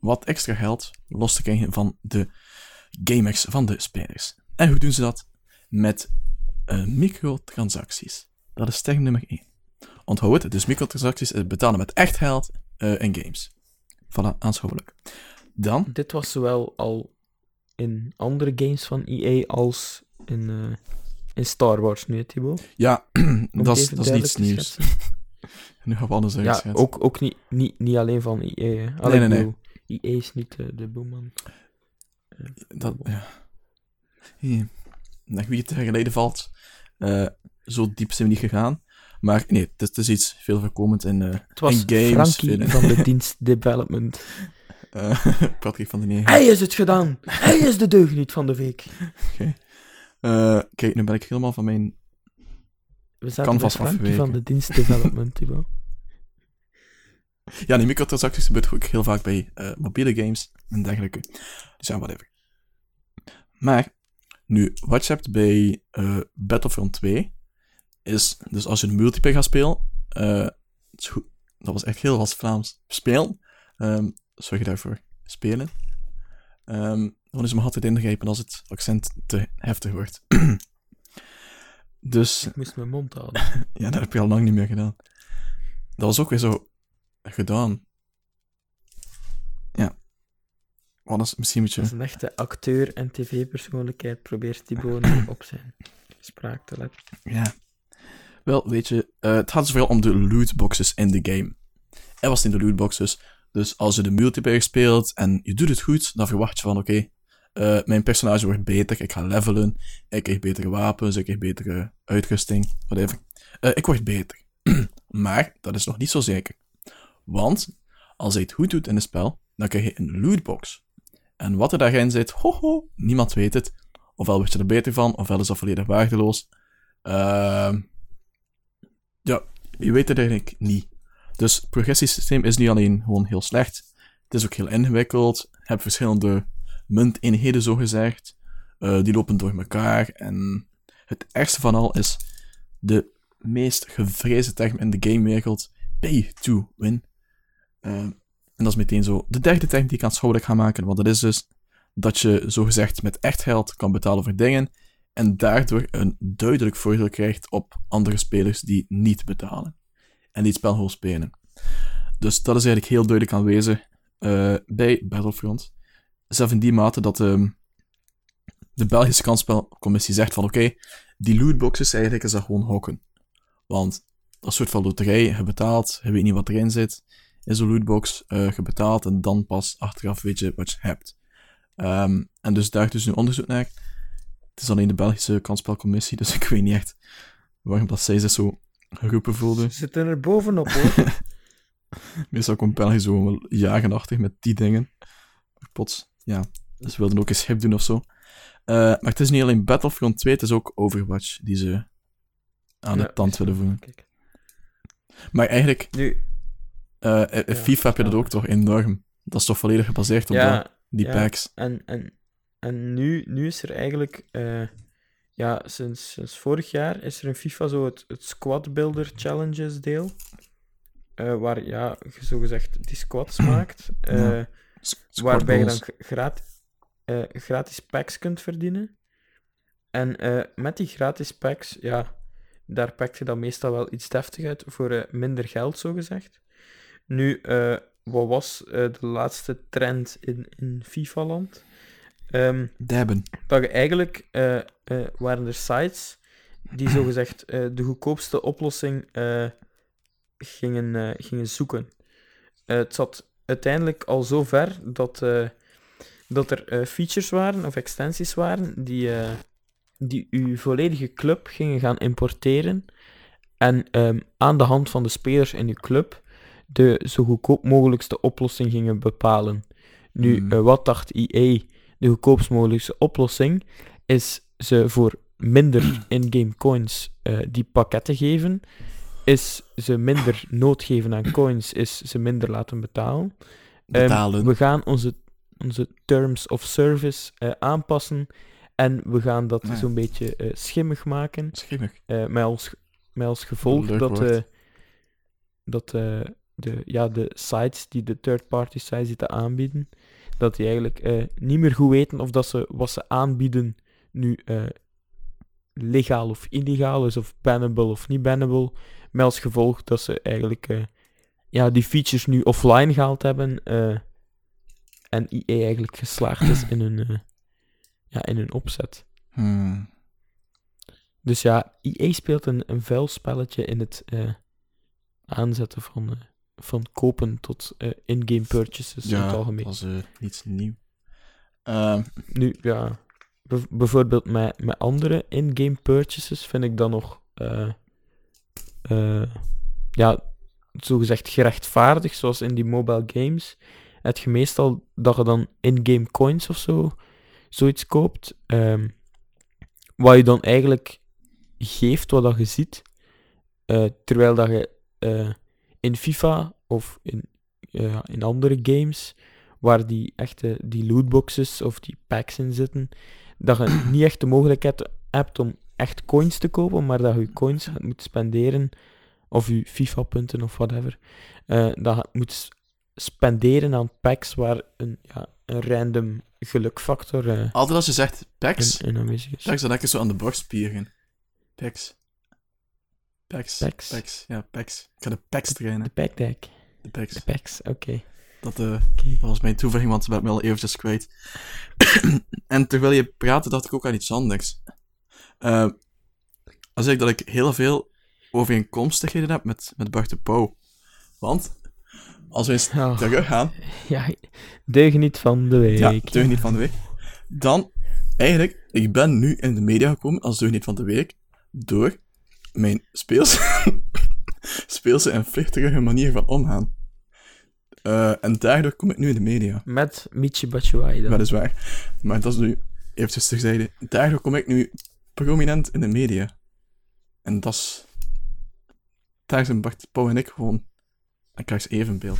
wat extra geld los te krijgen van de gamers, van de spelers. En hoe doen ze dat? Met eh, microtransacties. Dat is term nummer 1. Onthoud het, dus microtransacties is betalen met echt geld eh, in games. Voilà, aanschouwelijk. Dan, Dit was zowel al in andere games van EA als in, eh, in Star Wars nu, Thibaut? ja, [clears throat] dat is, dat is niets nieuws. Nu gaan we alles Ja, uitschetsen. ook, ook niet, niet, niet alleen van EA. Hè. Allee, nee, nee. bedoel, EA is niet de, de boeman. Dat, ja. Wie het geleden valt, eh, zo diep zijn we niet gegaan. Maar nee, het is, het is iets veel voorkomend in, eh Het was in games. Frankie van de [laughs] dienst development. eh, [laughs] Patrick van den Negen. Hij is het gedaan! Hij is de deugniet van de week. Eh, kijk, nu ben ik helemaal van mijn... We zaten bij Frankie van de dienst development, Thibaut. [laughs] Ja, die microtransacties gebeuren ook heel vaak bij mobiele games en dergelijke. Dus ja, whatever. Maar, nu, wat je hebt bij eh, Battlefront 2, is, dus als je de multiplayer gaat spelen, eh, het dat was echt heel als Vlaams, spelen, ehm zorg je daarvoor spelen. Ehm dan is me altijd ingrijpen als het accent te heftig wordt. [clears throat] dus, Ik moest mijn mond houden. [laughs] ja, dat heb je al lang niet meer gedaan. Dat was ook weer zo gedaan. Ja. Is misschien moet je... Als een echte acteur en tv-persoonlijkheid probeert Thibaut nu op zijn spraak te letten. Ja. Wel, weet je, eh, het gaat dus vooral om de lootboxes in de game. Er was in de lootboxes. Dus als je de multiplayer speelt en je doet het goed, dan verwacht je van, oké, eh, mijn personage wordt beter, ik ga levelen, ik krijg betere wapens, ik krijg betere uitrusting, whatever. Eh, ik word beter. [clears throat] maar dat is nog niet zo zeker. Want als je het goed doet in het spel, dan krijg je een lootbox. En wat er daarin zit, hoho, niemand weet het. Ofwel word je er beter van, ofwel is dat volledig waardeloos. Ehm ja, je weet het eigenlijk niet. Dus het progressiesysteem is niet alleen gewoon heel slecht, het is ook heel ingewikkeld. Je hebt verschillende munteenheden, zo gezegd. Eh, die lopen door elkaar. En het ergste van al is de meest gevreesde term in de gamewereld: pay to win. Eh, en dat is meteen zo de derde term die ik aanschouwelijk ga maken. Want dat is dus dat je zogezegd met echt geld kan betalen voor dingen. En daardoor een duidelijk voordeel krijgt op andere spelers die niet betalen. En die het spel gewoon spelen. Dus dat is eigenlijk heel duidelijk aanwezig eh, bij Battlefront. Zelf in die mate dat ehm, de Belgische kansspelcommissie zegt van oké, die lootboxes eigenlijk is dat gewoon hokken. Want dat soort van loterij, je betaalt, je weet niet wat erin zit. Is een lootbox, uh, je betaalt en dan pas achteraf weet je wat je hebt. Ehm, en dus daar dus nu onderzoek naar. Het is alleen de Belgische kansspelcommissie, dus [laughs] ik weet niet echt waarom dat zij zich zo geroepen voelde. Ze zitten er bovenop hoor. [laughs] Meestal komt België zo wel jagenachtig met die dingen. Plots, ja, ze wilden ook eens hip doen of zo. Uh, maar het is niet alleen Battlefront 2, het is ook Overwatch die ze aan de tand willen voelen. Kijk. Maar eigenlijk, nu, uh, FIFA heb je dat ook toch enorm. Dat is toch volledig gebaseerd op dat, die ja, packs. En, en, en nu, nu is er eigenlijk, uh, ja, sinds, sinds vorig jaar is er in FIFA zo het, het Squad Builder Challenges deel. Uh, waar ja, je zogezegd die squads [clears throat] maakt. Uh, ja. waarbij je dan gratis, uh, gratis packs kunt verdienen. En met die gratis packs, ja, daar pak je dan meestal wel iets deftig uit voor minder geld, zogezegd. Nu, wat was de laatste trend in, in FIFA-land? Um, Debben. Dat je eigenlijk waren er sites die zogezegd [clears throat] de goedkoopste oplossing gingen, gingen zoeken. Het zat uiteindelijk al zo ver dat, dat er features waren of extensies waren die, die uw volledige club gingen gaan importeren en um, aan de hand van de spelers in uw club de zo goedkoop mogelijkste oplossing gingen bepalen. Nu, mm. wat dacht EA? De goedkoopst mogelijkste oplossing is ze voor minder [clears throat] in-game coins die pakketten geven is ze minder nood geven aan coins, is ze minder laten betalen. betalen. Um, we gaan onze, onze terms of service uh, aanpassen en we gaan dat Nee. zo'n beetje uh, schimmig maken. Schimmig. Met, als, met als gevolg dat, eh, dat eh, de, ja, de sites die de third-party sites zitten aanbieden, dat die eigenlijk eh, niet meer goed weten of dat ze wat ze aanbieden nu eh, legaal of illegaal is, of bannable of niet bannable. Met als gevolg dat ze eigenlijk eh, ja, die features nu offline gehaald hebben en EA eigenlijk geslaagd is in hun, ja, in hun opzet. Hmm. Dus ja, EA speelt een, een vuil spelletje in het aanzetten van, van kopen tot eh, in-game purchases in het Ja, algemeen. dat is eh, niets nieuw. Ehm, Nu, ja, bijvoorbeeld met, met andere in-game purchases vind ik dan nog, eh ja, zogezegd gerechtvaardigd, zoals in die mobile games. Het je meestal dat je dan in-game coins of zo, zoiets koopt, ehm, wat je dan eigenlijk geeft wat dat je ziet, terwijl dat je in FIFA of in, ja, in andere games, waar die echte die lootboxes of die packs in zitten, dat je niet echt de mogelijkheid hebt om echt coins te kopen, maar dat je coins moet spenderen, of je FIFA-punten of whatever, eh, dat je moet spenderen aan packs waar een, ja, een random gelukfactor eh, altijd als je zegt packs, in, in aanwezig is. packs dan denk je zo aan de borstspieren. Packs. Packs. Packs. Ja, packs. Ik ga de packs trainen. De packdeck. De packs. De packs, oké. Dat, eh, Oké. dat was mijn toevoeging, want ze werd me al eventjes kwijt. [coughs] en terwijl je praatte, dacht ik ook aan iets anders. Eh als ik dat ik heel veel overeenkomstigheden heb met, met Bart de Pauw. Want, als we eens Oh. teruggaan, [laughs] Ja, deugd niet van de week. ja, niet van de week, dan, eigenlijk, ik ben nu in de media gekomen als deugd niet van de week, door mijn speelse, [laughs] speelse en vluchtige manier van omgaan. Eh, en daardoor kom ik nu in de media. Met Michi Batshuayi dan. Weliswaar. Maar dat is nu eventjes terzijde. Daardoor kom ik nu prominent in de media. En dat is... Daar zijn Bart, Pauw en ik gewoon... Ik krijg ze evenbeeld.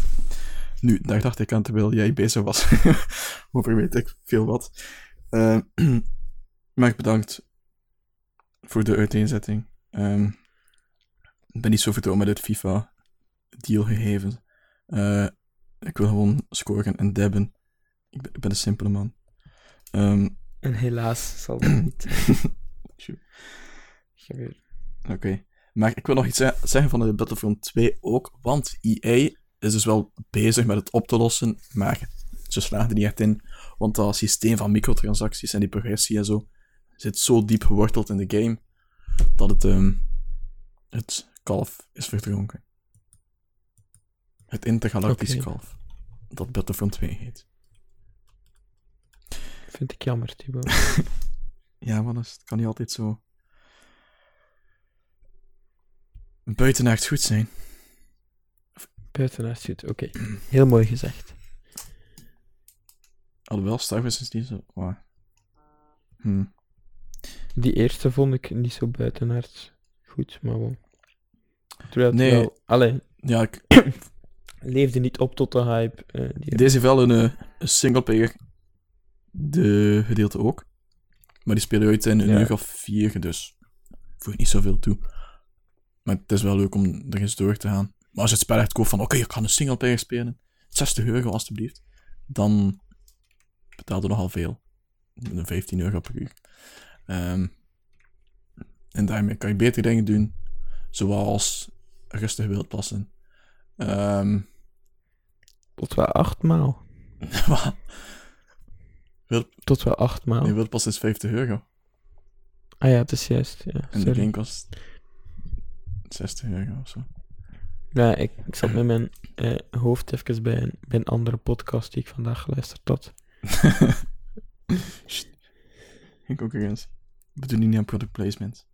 Nu, daar dacht ik aan terwijl jij bezig was. [laughs] Over weet ik veel wat. Eh, [clears throat] Maar bedankt voor de uiteenzetting. Ehm, ik ben niet zo vertrouwd met het FIFA-deal gegeven. Eh, ik wil gewoon scoren en debben. Ik ben, ik ben een simpele man. Ehm, En helaas zal dat niet [clears throat] gebeuren. Oké. Maar ik wil nog iets ze- zeggen van de Battlefront 2 ook, want EA is dus wel bezig met het op te lossen, maar ze slagen er niet echt in, want dat systeem van microtransacties en die progressie en zo zit zo diep geworteld in de game, dat het, ehm, het kalf is verdronken. Het intergalactische kalf, dat Battlefront 2 heet. Vind ik jammer, Thibaut. [laughs] Ja, man, het kan niet altijd zo buitenaard goed zijn. Buitenaard goed, oké. Heel mooi gezegd. Alhoewel, Star Wars is niet zo... Hm. Die eerste vond ik niet zo buitenaard goed, maar wel. Terwijl het Nee. wel... Allee, Ja, ik, [coughs] leefde niet op tot de hype. eh, die deze heeft wel een, eh, een singleplayer de gedeelte ook. Maar die spelen uit in een uur of vier, dus voegt niet zoveel toe. Maar het is wel leuk om er eens door te gaan. Maar als je het spel echt koopt van, oké, ik ga een singleplayer spelen, 60 euro alstublieft, dan betaal je nogal veel. Een 15 euro per uur. Ehm, en daarmee kan je beter dingen doen, zoals rustig wildplassen. Ehm Tot wel acht maal. [laughs] wat? Tot wel acht maal. Nee, wildplassen is 50 euro. Ah ja, het is juist. Ja, En de game kost 60 euro of zo. Ja, ik, ik zat met mijn eh, hoofd even bij een, bij een andere podcast die ik vandaag geluisterd had. [laughs] Geen concurrentie. We doen niet aan product placement.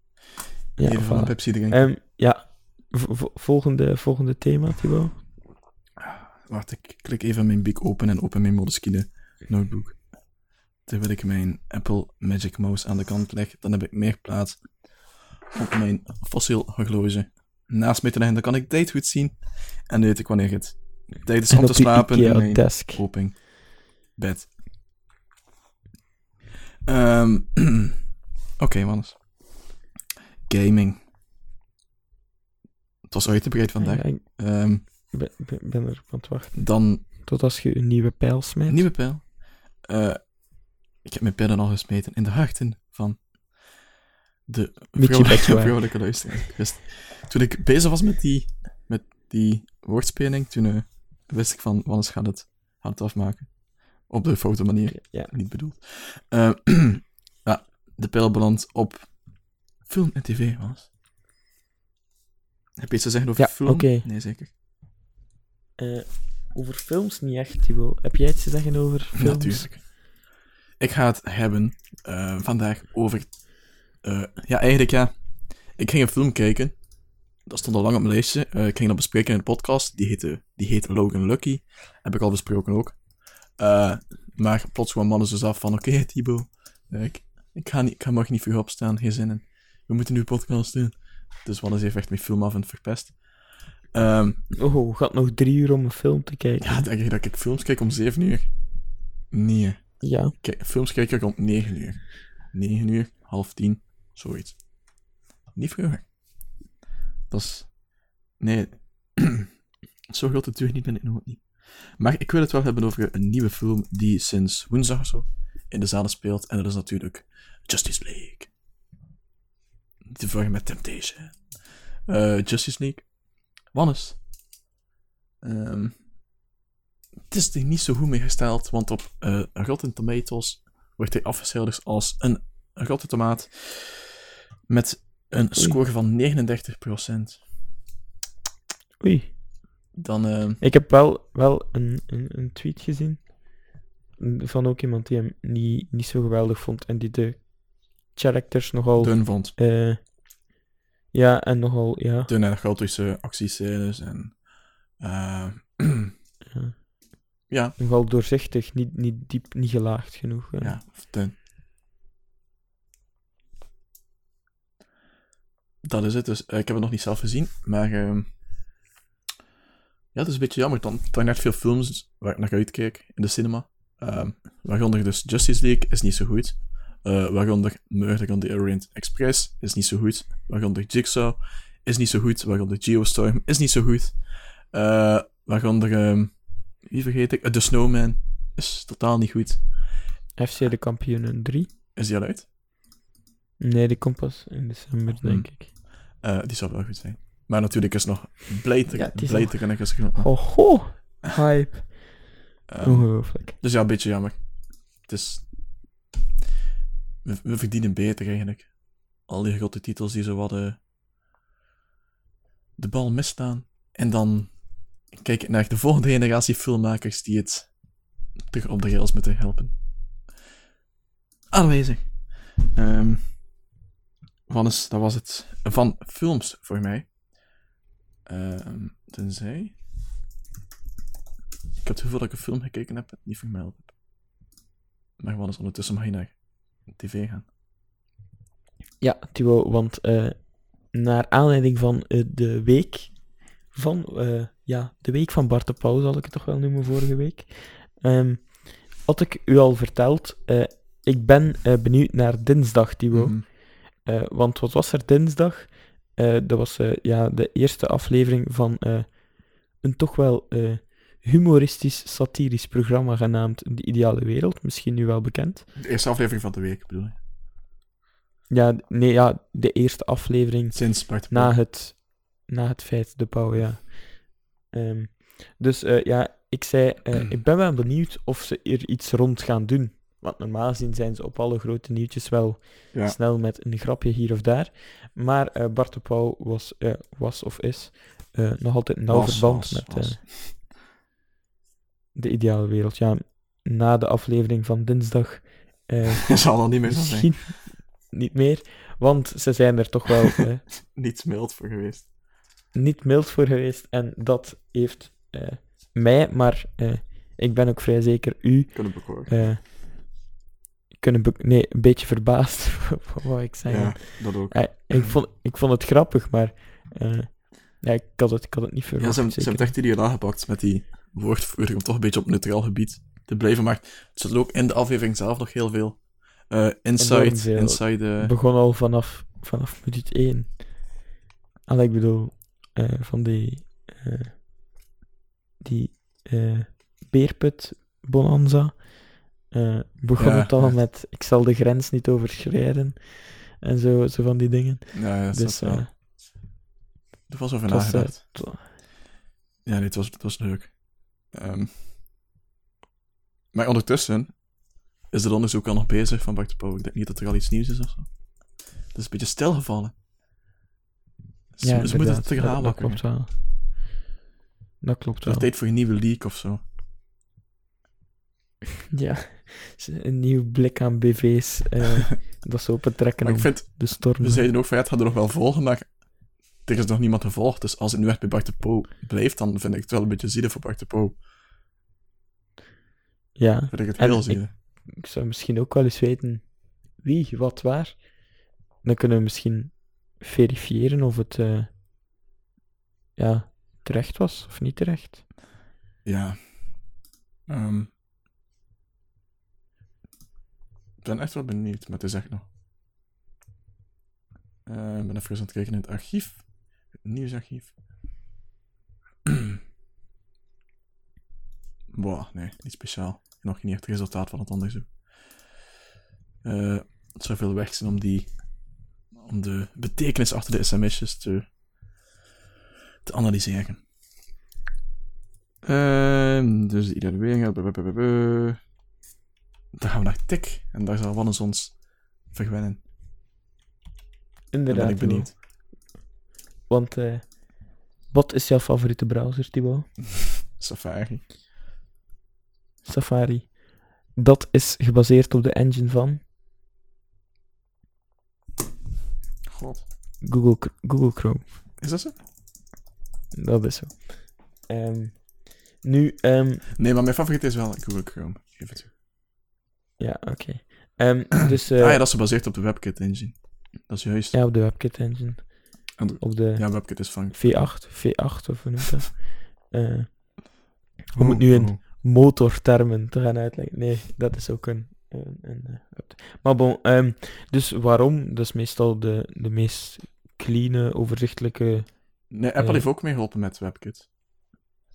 Ja, Even van. Pepsi drinken. Ehm, ja, v- volgende, volgende thema, Thibaut. Wacht, ik klik even mijn Big open en open mijn Moleskine notebook. Terwijl ik mijn Apple Magic Mouse aan de kant leg, dan heb ik meer plaats op mijn fossiel horloge naast mij te leggen. Dan kan ik tijd goed zien en weet ik wanneer het tijd is om te slapen in mijn desk. Bed. Ehm [clears throat] Oké, mannes. Gaming. Het was uitgebreid vandaag. Ja, ik Ehm, ben, er aan het wachten. dan Tot als je een nieuwe pijl smijt. nieuwe pijl. Eh, ik heb mijn pijlen al gesmeten in de harten van de vrouwelijke, luisteraar. Dus toen ik bezig was met die, met die woordspeling, toen eh, wist ik van, wanneer gaat het, gaat het afmaken. Op de foute manier. Ja. niet bedoeld. Ja, [clears throat] de pijl belandt op film en tv, was. Heb je iets te zeggen over Ja, film? oké. Nee, zeker. Eh, over films niet echt, Thibaut. Heb jij iets te zeggen over films? Natuurlijk. Ik ga het hebben eh, vandaag over... eh, ja, eigenlijk ja. Ik ging een film kijken. Dat stond al lang op mijn lijstje. Eh, ik ging dat bespreken in een podcast. Die heette, die heet Logan Lucky. Heb ik al besproken ook. Eh, maar plots kwam mannen dus af van... Oké, Thibaut. eh, ik, ik, ga niet, ik ga morgen niet vroeg opstaan. Geen zin in. We moeten nu podcast doen. Dus Wannes heeft echt mijn film af en verpest. Ehm, Oh, gaat nog drie uur om een film te kijken. ja, denk je dat ik films kijk om 7 uur? Nee. Ja. Kijk, films kijk ik rond 9 uur. 9 uur, half 10, zoiets. Niet vroeger. Dat is. Nee. [clears throat] Zo groot het duur niet ben ik nog niet. Maar ik wil het wel hebben over een nieuwe film die sinds woensdag of zo in de zalen speelt. En dat is natuurlijk Justice League. Niet te verwarren met Temptation. Eh, Justice League. Wannes. Ehm het is er niet zo goed mee gesteld, want op eh Rotten Tomatoes wordt hij afgeschilderd als een rotte tomaat met een score van 39%. Oei. Dan, eh, Ik heb wel, wel een, een, een tweet gezien van ook iemand die hem niet, niet zo geweldig vond en die de characters nogal... dun vond. eh, ja, en nogal, ja. Dun en chaotische actiescènes en... eh, [clears throat] ja, ja, nogal doorzichtig, niet, niet diep, niet gelaagd genoeg. ja. dun. Dat is het dus. Eh, ik heb het nog niet zelf gezien, maar... ehm, ja, het is een beetje jammer. Dan, er echt veel films waar ik naar uitkijk in de cinema. Ehm waaronder dus Justice League is niet zo goed. Eh, waaronder Murder on the Orient Express is niet zo goed. Waaronder Jigsaw is niet zo goed. Waaronder Geostorm is niet zo goed. Eh waaronder, ehm, wie vergeet ik? Eh, The Snowman is totaal niet goed. FC de kampioenen 3. Is die al uit? Nee, die komt pas in december, denk ik. Die zou wel goed zijn. Maar natuurlijk is nog Blade, Ja, Blade nog- kan ik als ik- Ho, ho. Hype. Ehm, Ongelooflijk. Dus ja, een beetje jammer. Het is... We, we verdienen beter eigenlijk. Al die grote titels die zo wat eh, de bal misstaan. En dan kijk ik naar de volgende generatie filmmakers die het terug op de rails moeten helpen. Aanwezig. Van is, dat was het van films voor mij. Ehm tenzij... Ik heb het gevoel dat ik een film gekeken heb en het niet vermeld heb. Maar wat is ondertussen mag je naar tv gaan. Ja, Thibaut, want eh, naar aanleiding van eh, de week van, eh, ja, de week van Bart de Pauw, zal ik het toch wel noemen, vorige week, ehm, had ik u al verteld, ik ben benieuwd naar dinsdag, Thibaut. Mhm. Want wat was er dinsdag? Dat was ja, de eerste aflevering van een toch wel eh, humoristisch, satirisch programma genaamd De Ideale Wereld. Misschien nu wel bekend. De eerste aflevering van de week, bedoel je? Ja, nee, ja, de eerste aflevering Sinds Bart de na het, na het feit, de pauw, ja. Ehm, dus eh, ja, ik zei, eh, ik ben wel benieuwd of ze er iets rond gaan doen. Want normaal gezien zijn ze op alle grote nieuwtjes wel Ja. snel met een grapje hier of daar. Maar eh, Bart de Pauw was, was of is nog altijd nauw verband met was. De ideale wereld. Ja, na de aflevering van dinsdag eh, [laughs] Zal al niet meer zo zijn. niet meer. Want ze zijn er toch wel [laughs] Niet mild voor geweest. niet mild voor geweest. En dat heeft eh, mij, maar eh, ik ben ook vrij zeker u, Kunnen bekoren. eh, kunnen be- nee, een beetje verbaasd, [laughs] wou ik zeggen. ja, dat ook. Ik, vond, ik vond het grappig, maar eh, ja, ik, had het, ik had het niet Ja, verwacht. ze hebben, ze hebben het echt ideaal aangepakt met die woordvoering om toch een beetje op neutraal gebied te blijven. Maar het zit ook in de aflevering zelf nog heel veel eh inside, veel. inside eh, begon al vanaf, vanaf minuut 1. Al ik bedoel, eh, van die, die beerput bonanza. begon Ja, het al echt. met ik zal de grens niet overschrijden. En zo, zo van die dingen. ja, dat, Dus dat, wel. er was over nagedacht. Ja, nee, het was, het was leuk. Ehm, maar ondertussen is het onderzoek al nog bezig van Bart de Pauw. Ik denk niet dat er al iets nieuws is of zo. Het is een beetje stilgevallen. Ze, ja, ze moeten het te dat, gaan dat klopt wel. Dat klopt wel. is tijd voor een nieuwe leak of zo. [laughs] Ja, een nieuw blik aan BV's. eh, [laughs] dat ze opentrekken Maar ik vind, de storm. we zeiden ook van ja, het gaat er nog wel volgen, maar er is nog niemand gevolgd. Dus als het nu echt bij Bart de Pauw blijft, dan vind ik het wel een beetje zielig voor Bart de Pauw. Ja, Vind ik het En heel ik- zielig. ik zou misschien ook wel eens weten wie, wat, waar. Dan kunnen we misschien verifiëren of het eh, ja, terecht was of niet terecht. Ja. Ehm. ik ben echt wel benieuwd, maar het is echt nog. Eh, ik ben even aan het kijken in het archief. Nieuwsarchief. Boah, nee, niet speciaal. Nog niet echt het resultaat van het onderzoek. Eh, het zou veel weg zijn om die. om de betekenis achter de sms'jes te. te analyseren. Dus de bu- bu. Dan gaan we naar Tik. En daar zal Wannes ons verwennen. Dan Inderdaad. ben ik benieuwd. Want eh, wat is jouw favoriete browser, Thibaut? [laughs] Safari. Safari. Dat is gebaseerd op de engine van God. Google, Google Chrome. Is dat zo? Dat is zo. Ehm, nu, ehm, Nee, maar mijn favoriet is wel Google Chrome. Geef het toe. ja, oké. Ehm, [clears throat] dus eh, ah ja, dat is gebaseerd op de WebKit engine. Dat is juist. ja, op de WebKit engine. Op de Ja, WebKit is van... V8, V8 of hoe noemt dat? [laughs] Eh, we moeten nu in motortermen te gaan uitleggen. Nee, dat is ook een een, een, eh. Maar bon, ehm, dus waarom? Dat is meestal de, de meest clean, overzichtelijke, Nee, Apple Eh. heeft ook meegeholpen met WebKit.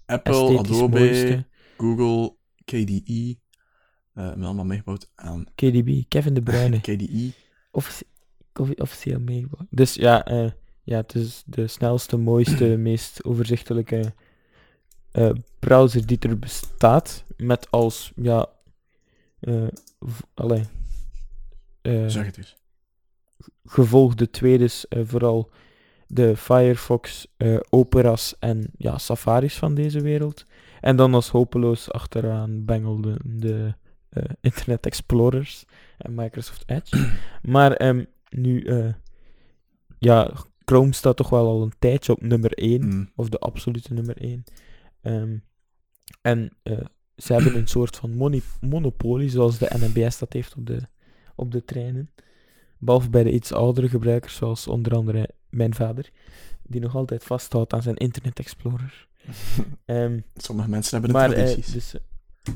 Apple, Adobe, mooiste. Google, KDE. hebben allemaal meegebouwd aan KDB, Kevin De Bruyne. [laughs] KDE. Offici- offi- officieel meegebouwd. Dus ja, eh, ja, het is de snelste, mooiste, [clears throat] meest overzichtelijke eh, browser die er bestaat. Met als, ja, v- allee, eh, Zeg het eens. gevolg de tweede is vooral de Firefox, Opera's en ja, Safari's van deze wereld. En dan als hopeloos achteraan bengelden de Internet Explorers en Microsoft Edge. [clears throat] maar ehm, nu, ja, Chrome staat toch wel al een tijdje op nummer 1, Mm. of de absolute nummer 1. Ehm, en eh, ze hebben een soort van monopolie, zoals de NMBS dat heeft op de, op de treinen. Behalve bij de iets oudere gebruikers, zoals onder andere mijn vader, die nog altijd vasthoudt aan zijn Internet Explorer. [laughs] Ehm, Sommige mensen hebben de maar eh, tradities. dus, eh,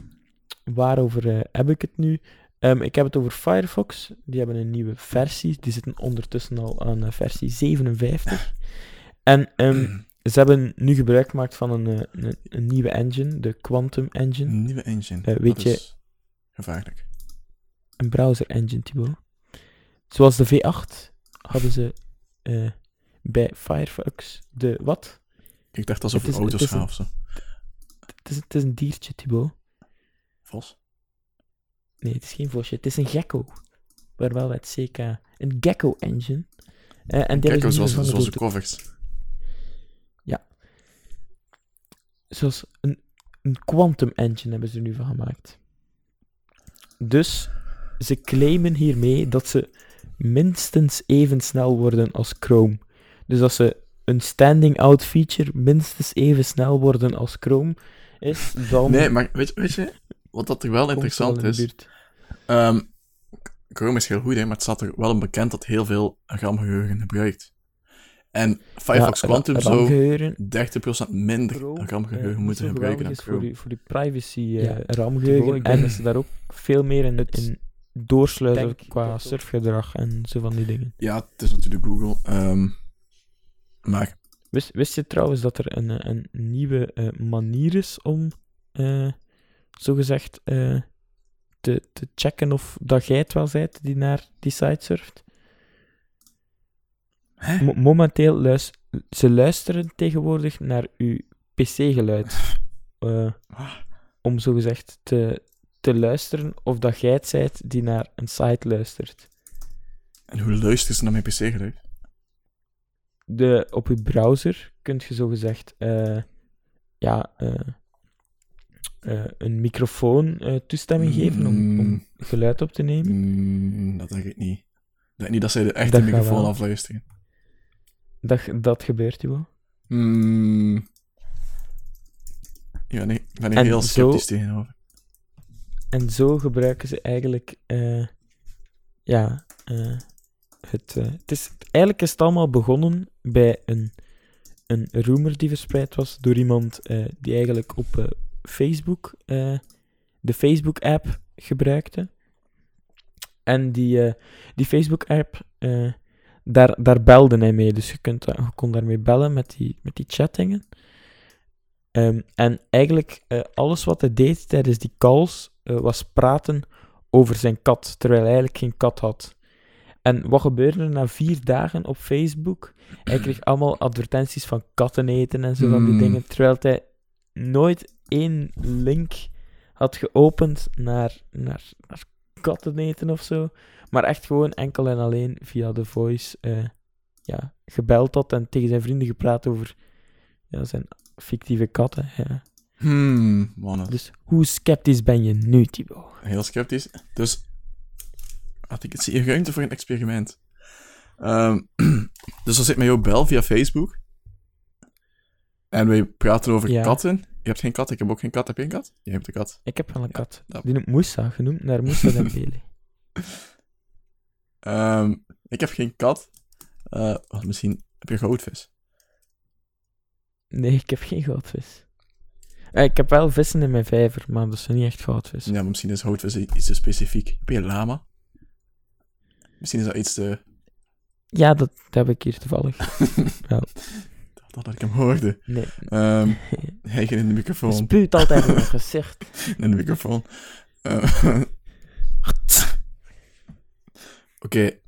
waarover heb ik het nu? Ehm, ik heb het over Firefox. Die hebben een nieuwe versie. Die zitten ondertussen al aan eh, versie 57. En ehm, [clears throat] ze hebben nu gebruik gemaakt van een, eh, een, een nieuwe engine, de Quantum Engine. Een nieuwe engine. Eh, weet dat je- is gevaarlijk. Een browser engine, Thibaut. Zoals de V8 hadden ze bij Firefox de wat? Ik dacht alsof Het is- auto's het of zo. Het is, het is een diertje, Thibaut. Vos. Nee, het is geen vosje. Het is een gecko. Waar wel het CK. Een gecko engine. Eh, en nu zoals, zoals de covers. zoals een, een quantum engine hebben ze er nu van gemaakt. Dus ze claimen hiermee dat ze minstens even snel worden als Chrome. Dus als ze een standing out feature minstens even snel worden als Chrome is, dan Nee, maar weet, weet je, wat dat er wel komt ze wel interessant in is. Ehm Chrome is heel goed, hè, maar het staat er wel in bekend dat heel veel RAM-geheugen gebruikt. En Firefox Ja, Quantum zou RAM-geheugen 30% minder RAM-geheugen eh, moeten gebruiken dan voor die, voor die privacy eh Ja, RAM-geheugen. ik En dat ze daar ook veel meer in, in doorsluiten qua surfgedrag en zo van die dingen. Ja, het is natuurlijk Google. ehm, maar Wist, wist je trouwens dat er een, eh, een nieuwe eh, manier is om, eh zogezegd, eh, te, te checken of dat jij het wel bent die naar die site surft? Mo- momenteel luis ze luisteren tegenwoordig naar uw PC-geluid. [laughs] eh om zogezegd te, te luisteren of dat jij het zijt die naar een site luistert. En hoe luisteren ze naar mijn PC-geluid? De, op je browser kunt je zogezegd eh, ja, eh, eh, een microfoon eh, toestemming geven om, om Mm. geluid op te nemen. Mm, dat denk ik niet. Ik denk niet dat zij de echte Dat microfoon afluisteren. Dat, dat gebeurt wel. Mm. Ja, nee, ik ben er heel zo- sceptisch tegenover. En zo gebruiken ze eigenlijk, eh, ja, het, het is, eigenlijk is het allemaal begonnen bij een, een rumor die verspreid was door iemand die eigenlijk op Facebook, eh, de Facebook-app gebruikte. En die, eh, die Facebook-app, eh, daar, daar belde hij mee. Dus je, kunt, je kon daarmee bellen met die, met die chattingen. Ehm, en eigenlijk alles wat hij deed tijdens die calls was praten over zijn kat, terwijl hij eigenlijk geen kat had. En wat gebeurde er na vier dagen op Facebook? Hij kreeg allemaal advertenties van katten eten en zo van die Mm. dingen, terwijl hij nooit één link had geopend naar, naar, naar katten eten of zo, maar echt gewoon enkel en alleen via de voice eh, ja, gebeld had en tegen zijn vrienden gepraat over ja, zijn fictieve katten. Ja. Hmm, mannen. Dus hoe sceptisch ben je nu, Thibaut? Heel sceptisch. Dus had ik het zie ruimte voor een experiment. Ehm, [clears throat] dus dan zit mij ook bel via Facebook. En wij praten over Ja. katten. Je hebt geen kat, ik heb ook geen kat. Heb je een kat? Jij hebt een kat. Ik heb wel een Ja, kat. dat- Die noemt Moussa, genoemd naar Moussa [laughs] Dembele. Ehm, ik heb geen kat. Eh, wat misschien heb je goudvis. Nee, ik heb geen goudvis. Eh, ik heb wel vissen in mijn vijver, maar dat zijn niet echt goudvissen. Ja, maar misschien is houtvis iets te specifiek. Heb je een lama? Misschien is dat iets te... Ja, dat, dat heb ik hier toevallig. [laughs] Dat ik hem hoorde. Nee. Ehm [laughs] hij ging in de microfoon. spuwt altijd in mijn gezicht. [laughs] In de microfoon. Eh, [laughs] Oké.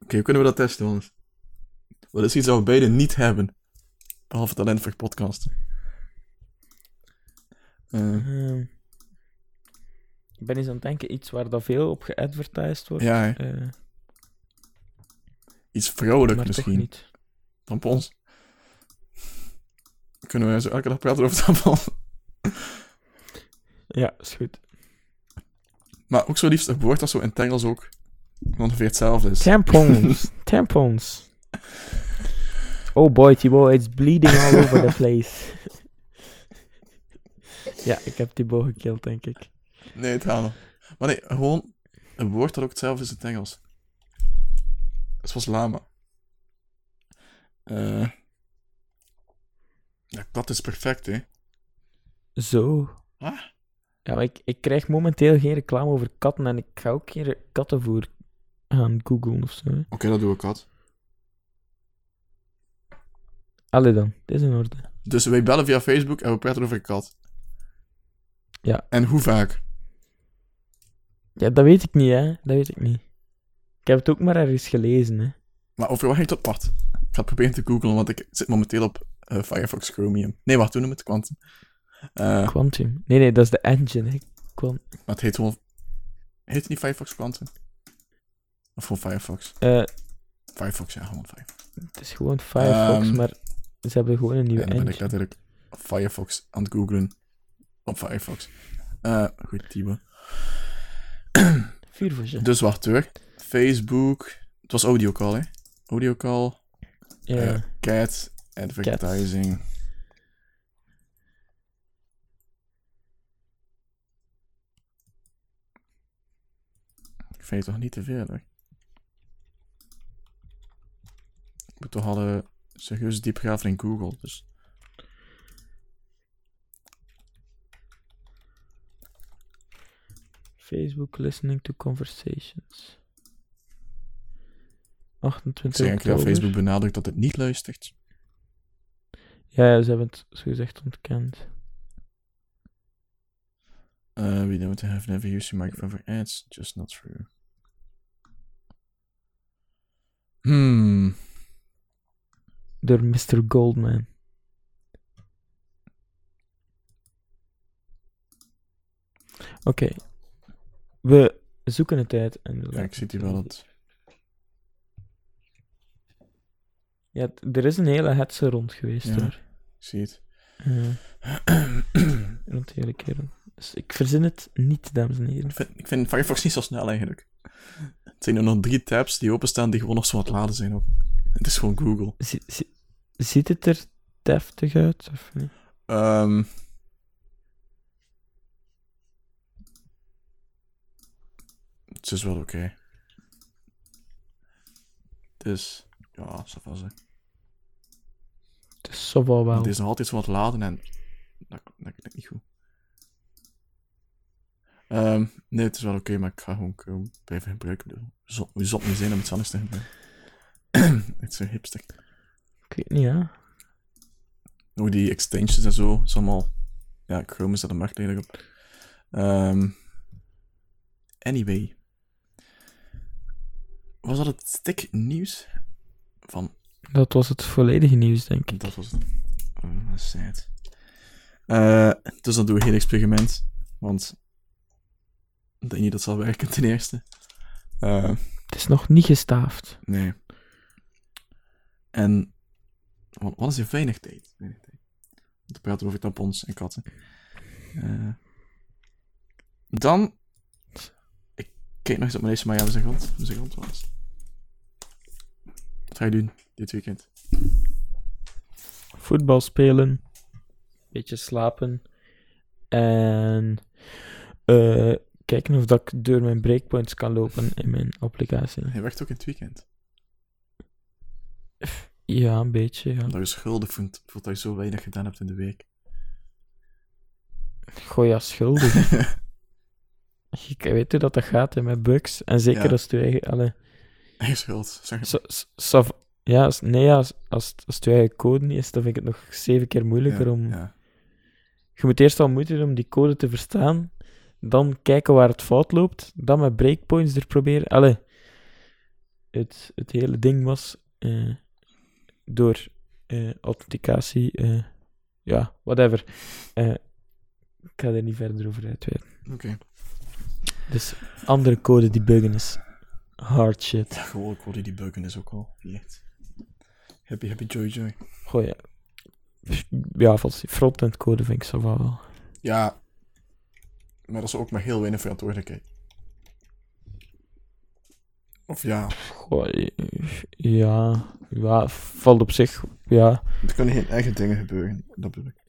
Oké, hoe kunnen we dat testen, jongens? Wat is iets dat we beide niet hebben? Behalve talent voor podcasten. Eh, Ehm, ik ben eens aan het denken, iets waar dat veel op geadvertised wordt. ja. Iets vrouwelijk maar misschien. niet. Tampons. Kunnen we zo elke dag praten over tampons? [laughs] Ja, is goed. Maar ook zo liefst een woord dat zo in het Engels ook ongeveer hetzelfde is. Tampons. [laughs] Tampons. Oh boy, Thibaut, it's bleeding all over the place. [laughs] ja, ik heb Thibaut gekild, denk ik. Nee, het gaat nog. Maar nee, gewoon een woord dat ook hetzelfde is in het Engels. Zoals lama. Eh ja, dat is perfect, hè. Zo. Ah. Ja, maar ik, ik krijg momenteel geen reclame over katten en ik ga ook geen kattenvoer gaan googlen of zo. Oké, dat doe ik had. Allee dan, het is in orde. Dus wij bellen via Facebook en we praten over kat. Ja. En hoe vaak? Ja, dat weet ik niet, hè. Dat weet ik niet. Ik heb het ook maar ergens gelezen, hè. Maar over het op? Wacht. Ik ga het proberen te googlen, want ik zit momenteel op eh, Firefox Chromium. Nee, wacht, toen noem het Quantum. Eh, Quantum. Nee, nee, dat is de engine, hè. Quan- maar het heet gewoon... Heet het niet Firefox Quantum? Of gewoon Firefox? eh, Firefox, ja, gewoon Firefox. het is gewoon Firefox, Ehm, maar ze hebben gewoon een nieuwe En dan ben ik engine. letterlijk Firefox aan het googlen. Op Firefox. Goed, Tibo. Vuurvision. Dus wacht hoor. Facebook. Het was audiocall, hè? Audiocall. Ja. eh, cat. Advertising. Ik vind het toch niet te veel, hoor. Ik moet toch al eh, serieus diep graven in Google, dus... Facebook listening to conversations. Ik 28 zeg oktober. Facebook benadrukt dat het niet luistert. Ja, ja, ze hebben het zo gezegd ontkend. Uh, we don't have never used your microphone for ads, just not true. Hmm. Door Mr. Goldman. Oké. We zoeken het uit. En we Ja, ik zie het hier wel zien. dat. Ja, er is een hele hetze rond geweest Ja. hoor. Ik zie het. [clears throat] Rond de hele kerel. Dus ik verzin het niet, dames en heren. ik, vind, ik vind Firefox niet zo snel eigenlijk. Het zijn er nog drie tabs die openstaan die gewoon nog zo wat laden zijn ook. Het is gewoon Google. Zie- zie- ziet het er deftig uit? Of niet? Ehm het is wel oké. Dus, ja, zeg. Het is zo wel wel. Het is nog altijd zo wat laden en dat, dat klinkt niet goed. Ehm, nee, het is wel oké, maar ik ga gewoon Chrome blijven gebruiken. Zot, hoe zot niet zijn om iets anders te gebruiken. het is zo hipster. Ik weet niet, ja. Ook die extensions en zo, is allemaal... Ja, Chrome is daar de marktleider op. Ehm, anyway. Was dat het stik nieuws? Van Dat was het volledige nieuws, denk ik. Dat was het. Oh, dat is sad. Eh, dus dan doen we geen experiment. Want ik denk niet dat zal werken ten eerste. Eh, Het is nog niet gestaafd. nee. En wat, is je weinig tijd? Weinig tijd. Om te praten over tampons en katten. Eh, dan. Ik kijk nog eens op mijn lijstje, maar ja, we zijn rond. We zijn rond was. Ga je doen dit weekend? Voetbal spelen. Beetje slapen. En eh, kijken of dat ik door mijn breakpoints kan lopen in mijn applicatie. Hij werkt ook in het weekend. Ja, een beetje, ja. Omdat je schuldig voelt, voelt dat je zo weinig gedaan hebt in de week. Goh, ja, schuldig. [laughs] Ik weet hoe dat, dat gaat hè, met bugs. En zeker Ja. als het je eigen... Allee, [laughs] Eigen schuld. Zeg het. so, so- so- ja, als, nee, als, als, als het je eigen code niet is, dan vind ik het nog zeven keer moeilijker ja, om... Ja. Je moet eerst al moeite doen om die code te verstaan. Dan kijken waar het fout loopt. Dan met breakpoints er proberen. Allee. Het, het hele ding was eh, door eh, authenticatie. eh, ja, whatever. Ik ga er niet verder over uitweiden. Oké. Dus andere code die buggen is hard shit. Ja, gewoon code die buggen is ook al echt. Happy, happy, joy, joy. Goh ja. Ja, volgens frontend code vind ik zo wel. Ja, maar dat is ook maar heel weinig verantwoordelijkheid. Of ja, Goh, ja, ja, valt op zich. Ja, er kunnen geen eigen dingen gebeuren. Dat bedoel ik.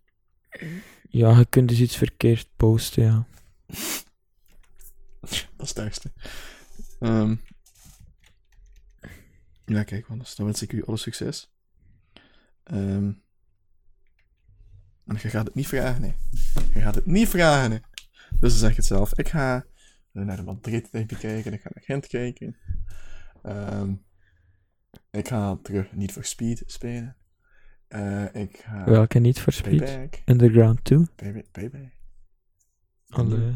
ja, je kunt dus iets verkeerd posten, ja. [laughs] Dat is het ergste. Ehm ja, kijk, anders. Dan wens ik u alle succes. Ehm en je gaat het niet vragen, nee. Je gaat het niet vragen, nee. Dus dan zeg ik het zelf. Ik ga naar de Madrid tegen kijken. Ik ga naar Gent kijken. Ehm ik ga terug niet voor Speed spelen. Eh, ik ga Welke niet voor Speed? Payback. Underground 2. Payback. Payback. Alle,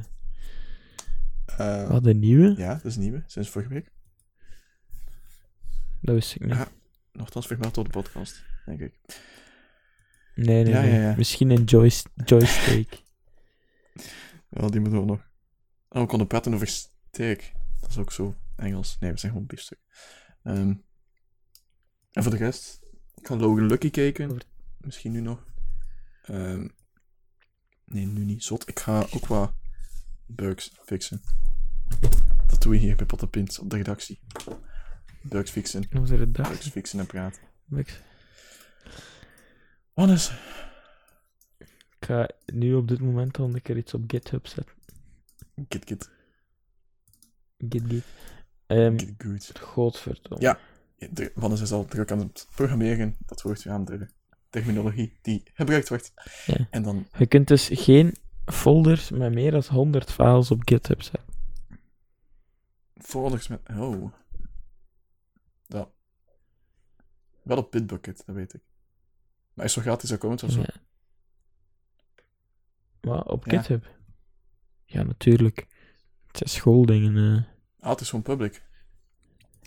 Eh, wat, de nieuwe? ja, dat is nieuwe. Sinds vorige week. Dat wist ik niet. Ja. Nogthans vermeld door de podcast, denk ik. Nee, nee, Ja, nee. ja. Misschien een joys joystick. [laughs] [laughs] Wel, die moeten we nog. Oh, we konden praten over steak. Dat is ook zo Engels. Nee, we zijn gewoon biefstuk. Ehm en voor de rest, ik ga Logan Lucky kijken. Misschien nu nog. Ehm nee, nu niet. Zot. Ik ga ook wat bugs fixen. Dat doe je hier bij Pottenpint op de redactie. Bugs fixen. Hoe ze het? Bugs fixen en praten. Ik Hannes. ga nu op dit moment al een keer iets op GitHub zetten. Git, git. Ehm Kit, good. godverdomme. Ja. De, Wannes is al druk aan het programmeren. Dat hoort je aan de terminologie die gebruikt wordt. Ja. En dan, Je kunt dus geen folders met meer dan 100 files op GitHub zetten. folders met... Oh. Dat. Wel op Bitbucket, dat weet ik. Maar is zo gratis account of zo? Ja. Maar op Ja. GitHub? Ja, natuurlijk. Het zijn schooldingen. eh. Ah, het is gewoon public.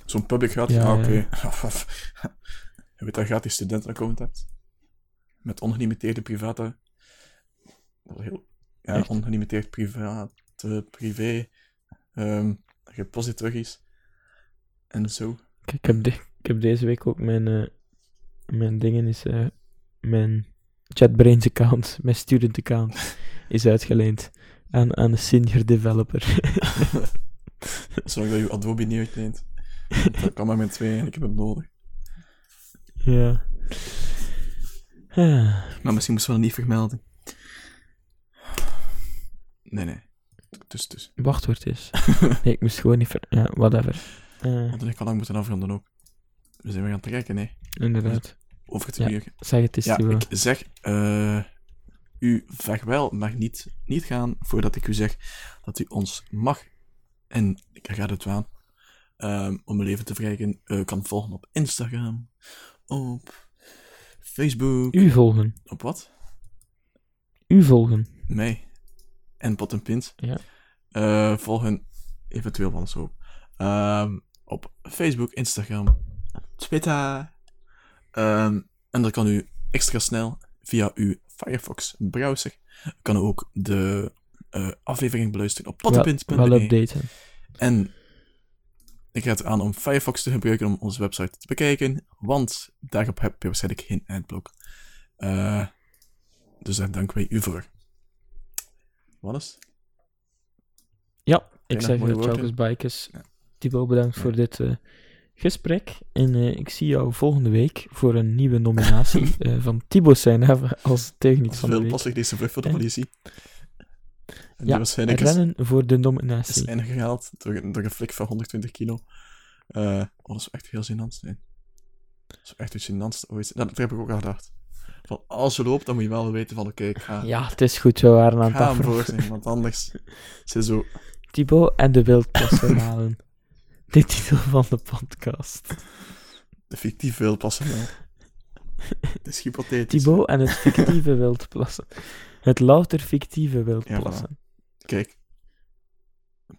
Zo'n public gratis... Ja, ah, oké. ja. [laughs] Je weet dat je gratis studentaccount hebt. Met ongelimiteerde private... Heel... Ja, Echt? ongelimiteerd private, privé... ehm repositories. En zo. Ik heb, de- ik heb deze week ook mijn, eh, mijn dingen is, eh, mijn JetBrains account, [laughs] mijn student account, is uitgeleend aan, aan een senior developer. [laughs] Zolang dat je Adobe niet uitleent. Dat kan maar met twee en ik heb het nodig. ja. Ah, Maar misschien moesten we dat niet vermelden. Nee, nee. Dus, dus. wachtwoord is. Nee, ik moest gewoon niet ver... Ja, whatever. Eh, Want ik al lang moeten afronden ook. We zijn weer aan het trekken, nee. inderdaad. Over het Ja. Zeg het eens, Ja, ik zeg, eh, u vaarwel mag niet, niet gaan voordat ik u zeg dat u ons mag. En ik ga het aan. ehm, om uw leven te verrijken, kan volgen op Instagram, op Facebook, U volgen. op wat? U volgen. Mij. En Pot en Pint. Ja. Eh, volgen eventueel wel zo. Ehm, op Facebook, Instagram, Twitter. Ehm, en dan kan u extra snel via uw Firefox browser kan u ook de eh, aflevering beluisteren op Wel, pottenpint.be. wel updaten. En ik raad aan om Firefox te gebruiken om onze website te bekijken, want daarop heb je waarschijnlijk geen adblock. Eh, dus daar danken wij u voor. Wat is? Ja, ik zeg woorden? Chalkers Bikers. Ja. Thibaut, bedankt voor dit eh, gesprek. En eh, ik zie jou volgende week voor een nieuwe nominatie [laughs] eh, van Thibaut Seinave als is van de veel week. deze vlucht voor de politie. En die Ja, is, Rennen voor de is nominatie. ingehaald door, door een flik van 120 kilo. Oh, dat is echt heel gênant zijn. Dat is echt het gênantste ooit. Dat heb ik ook al gedacht. Van, als je loopt, dan moet je wel weten van, oké, ik ga, Ja, het is goed, we waren aan het ga hem afronden. voor want anders [laughs] is zo... Thibaut en de wildplassenalen. [laughs] De titel van de podcast. De fictieve wildplassen wel. Het is hypothetisch. Thibaut en het fictieve wildplassen. Het louter fictieve wildplassen. Kijk.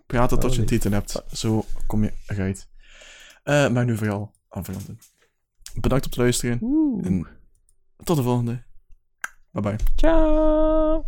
Praten tot je een Holy titel hebt. Zo kom je eruit. Eh maar nu vooral afronden. Bedankt om het luisteren. Oeh. En tot de volgende. Bye bye. Ciao.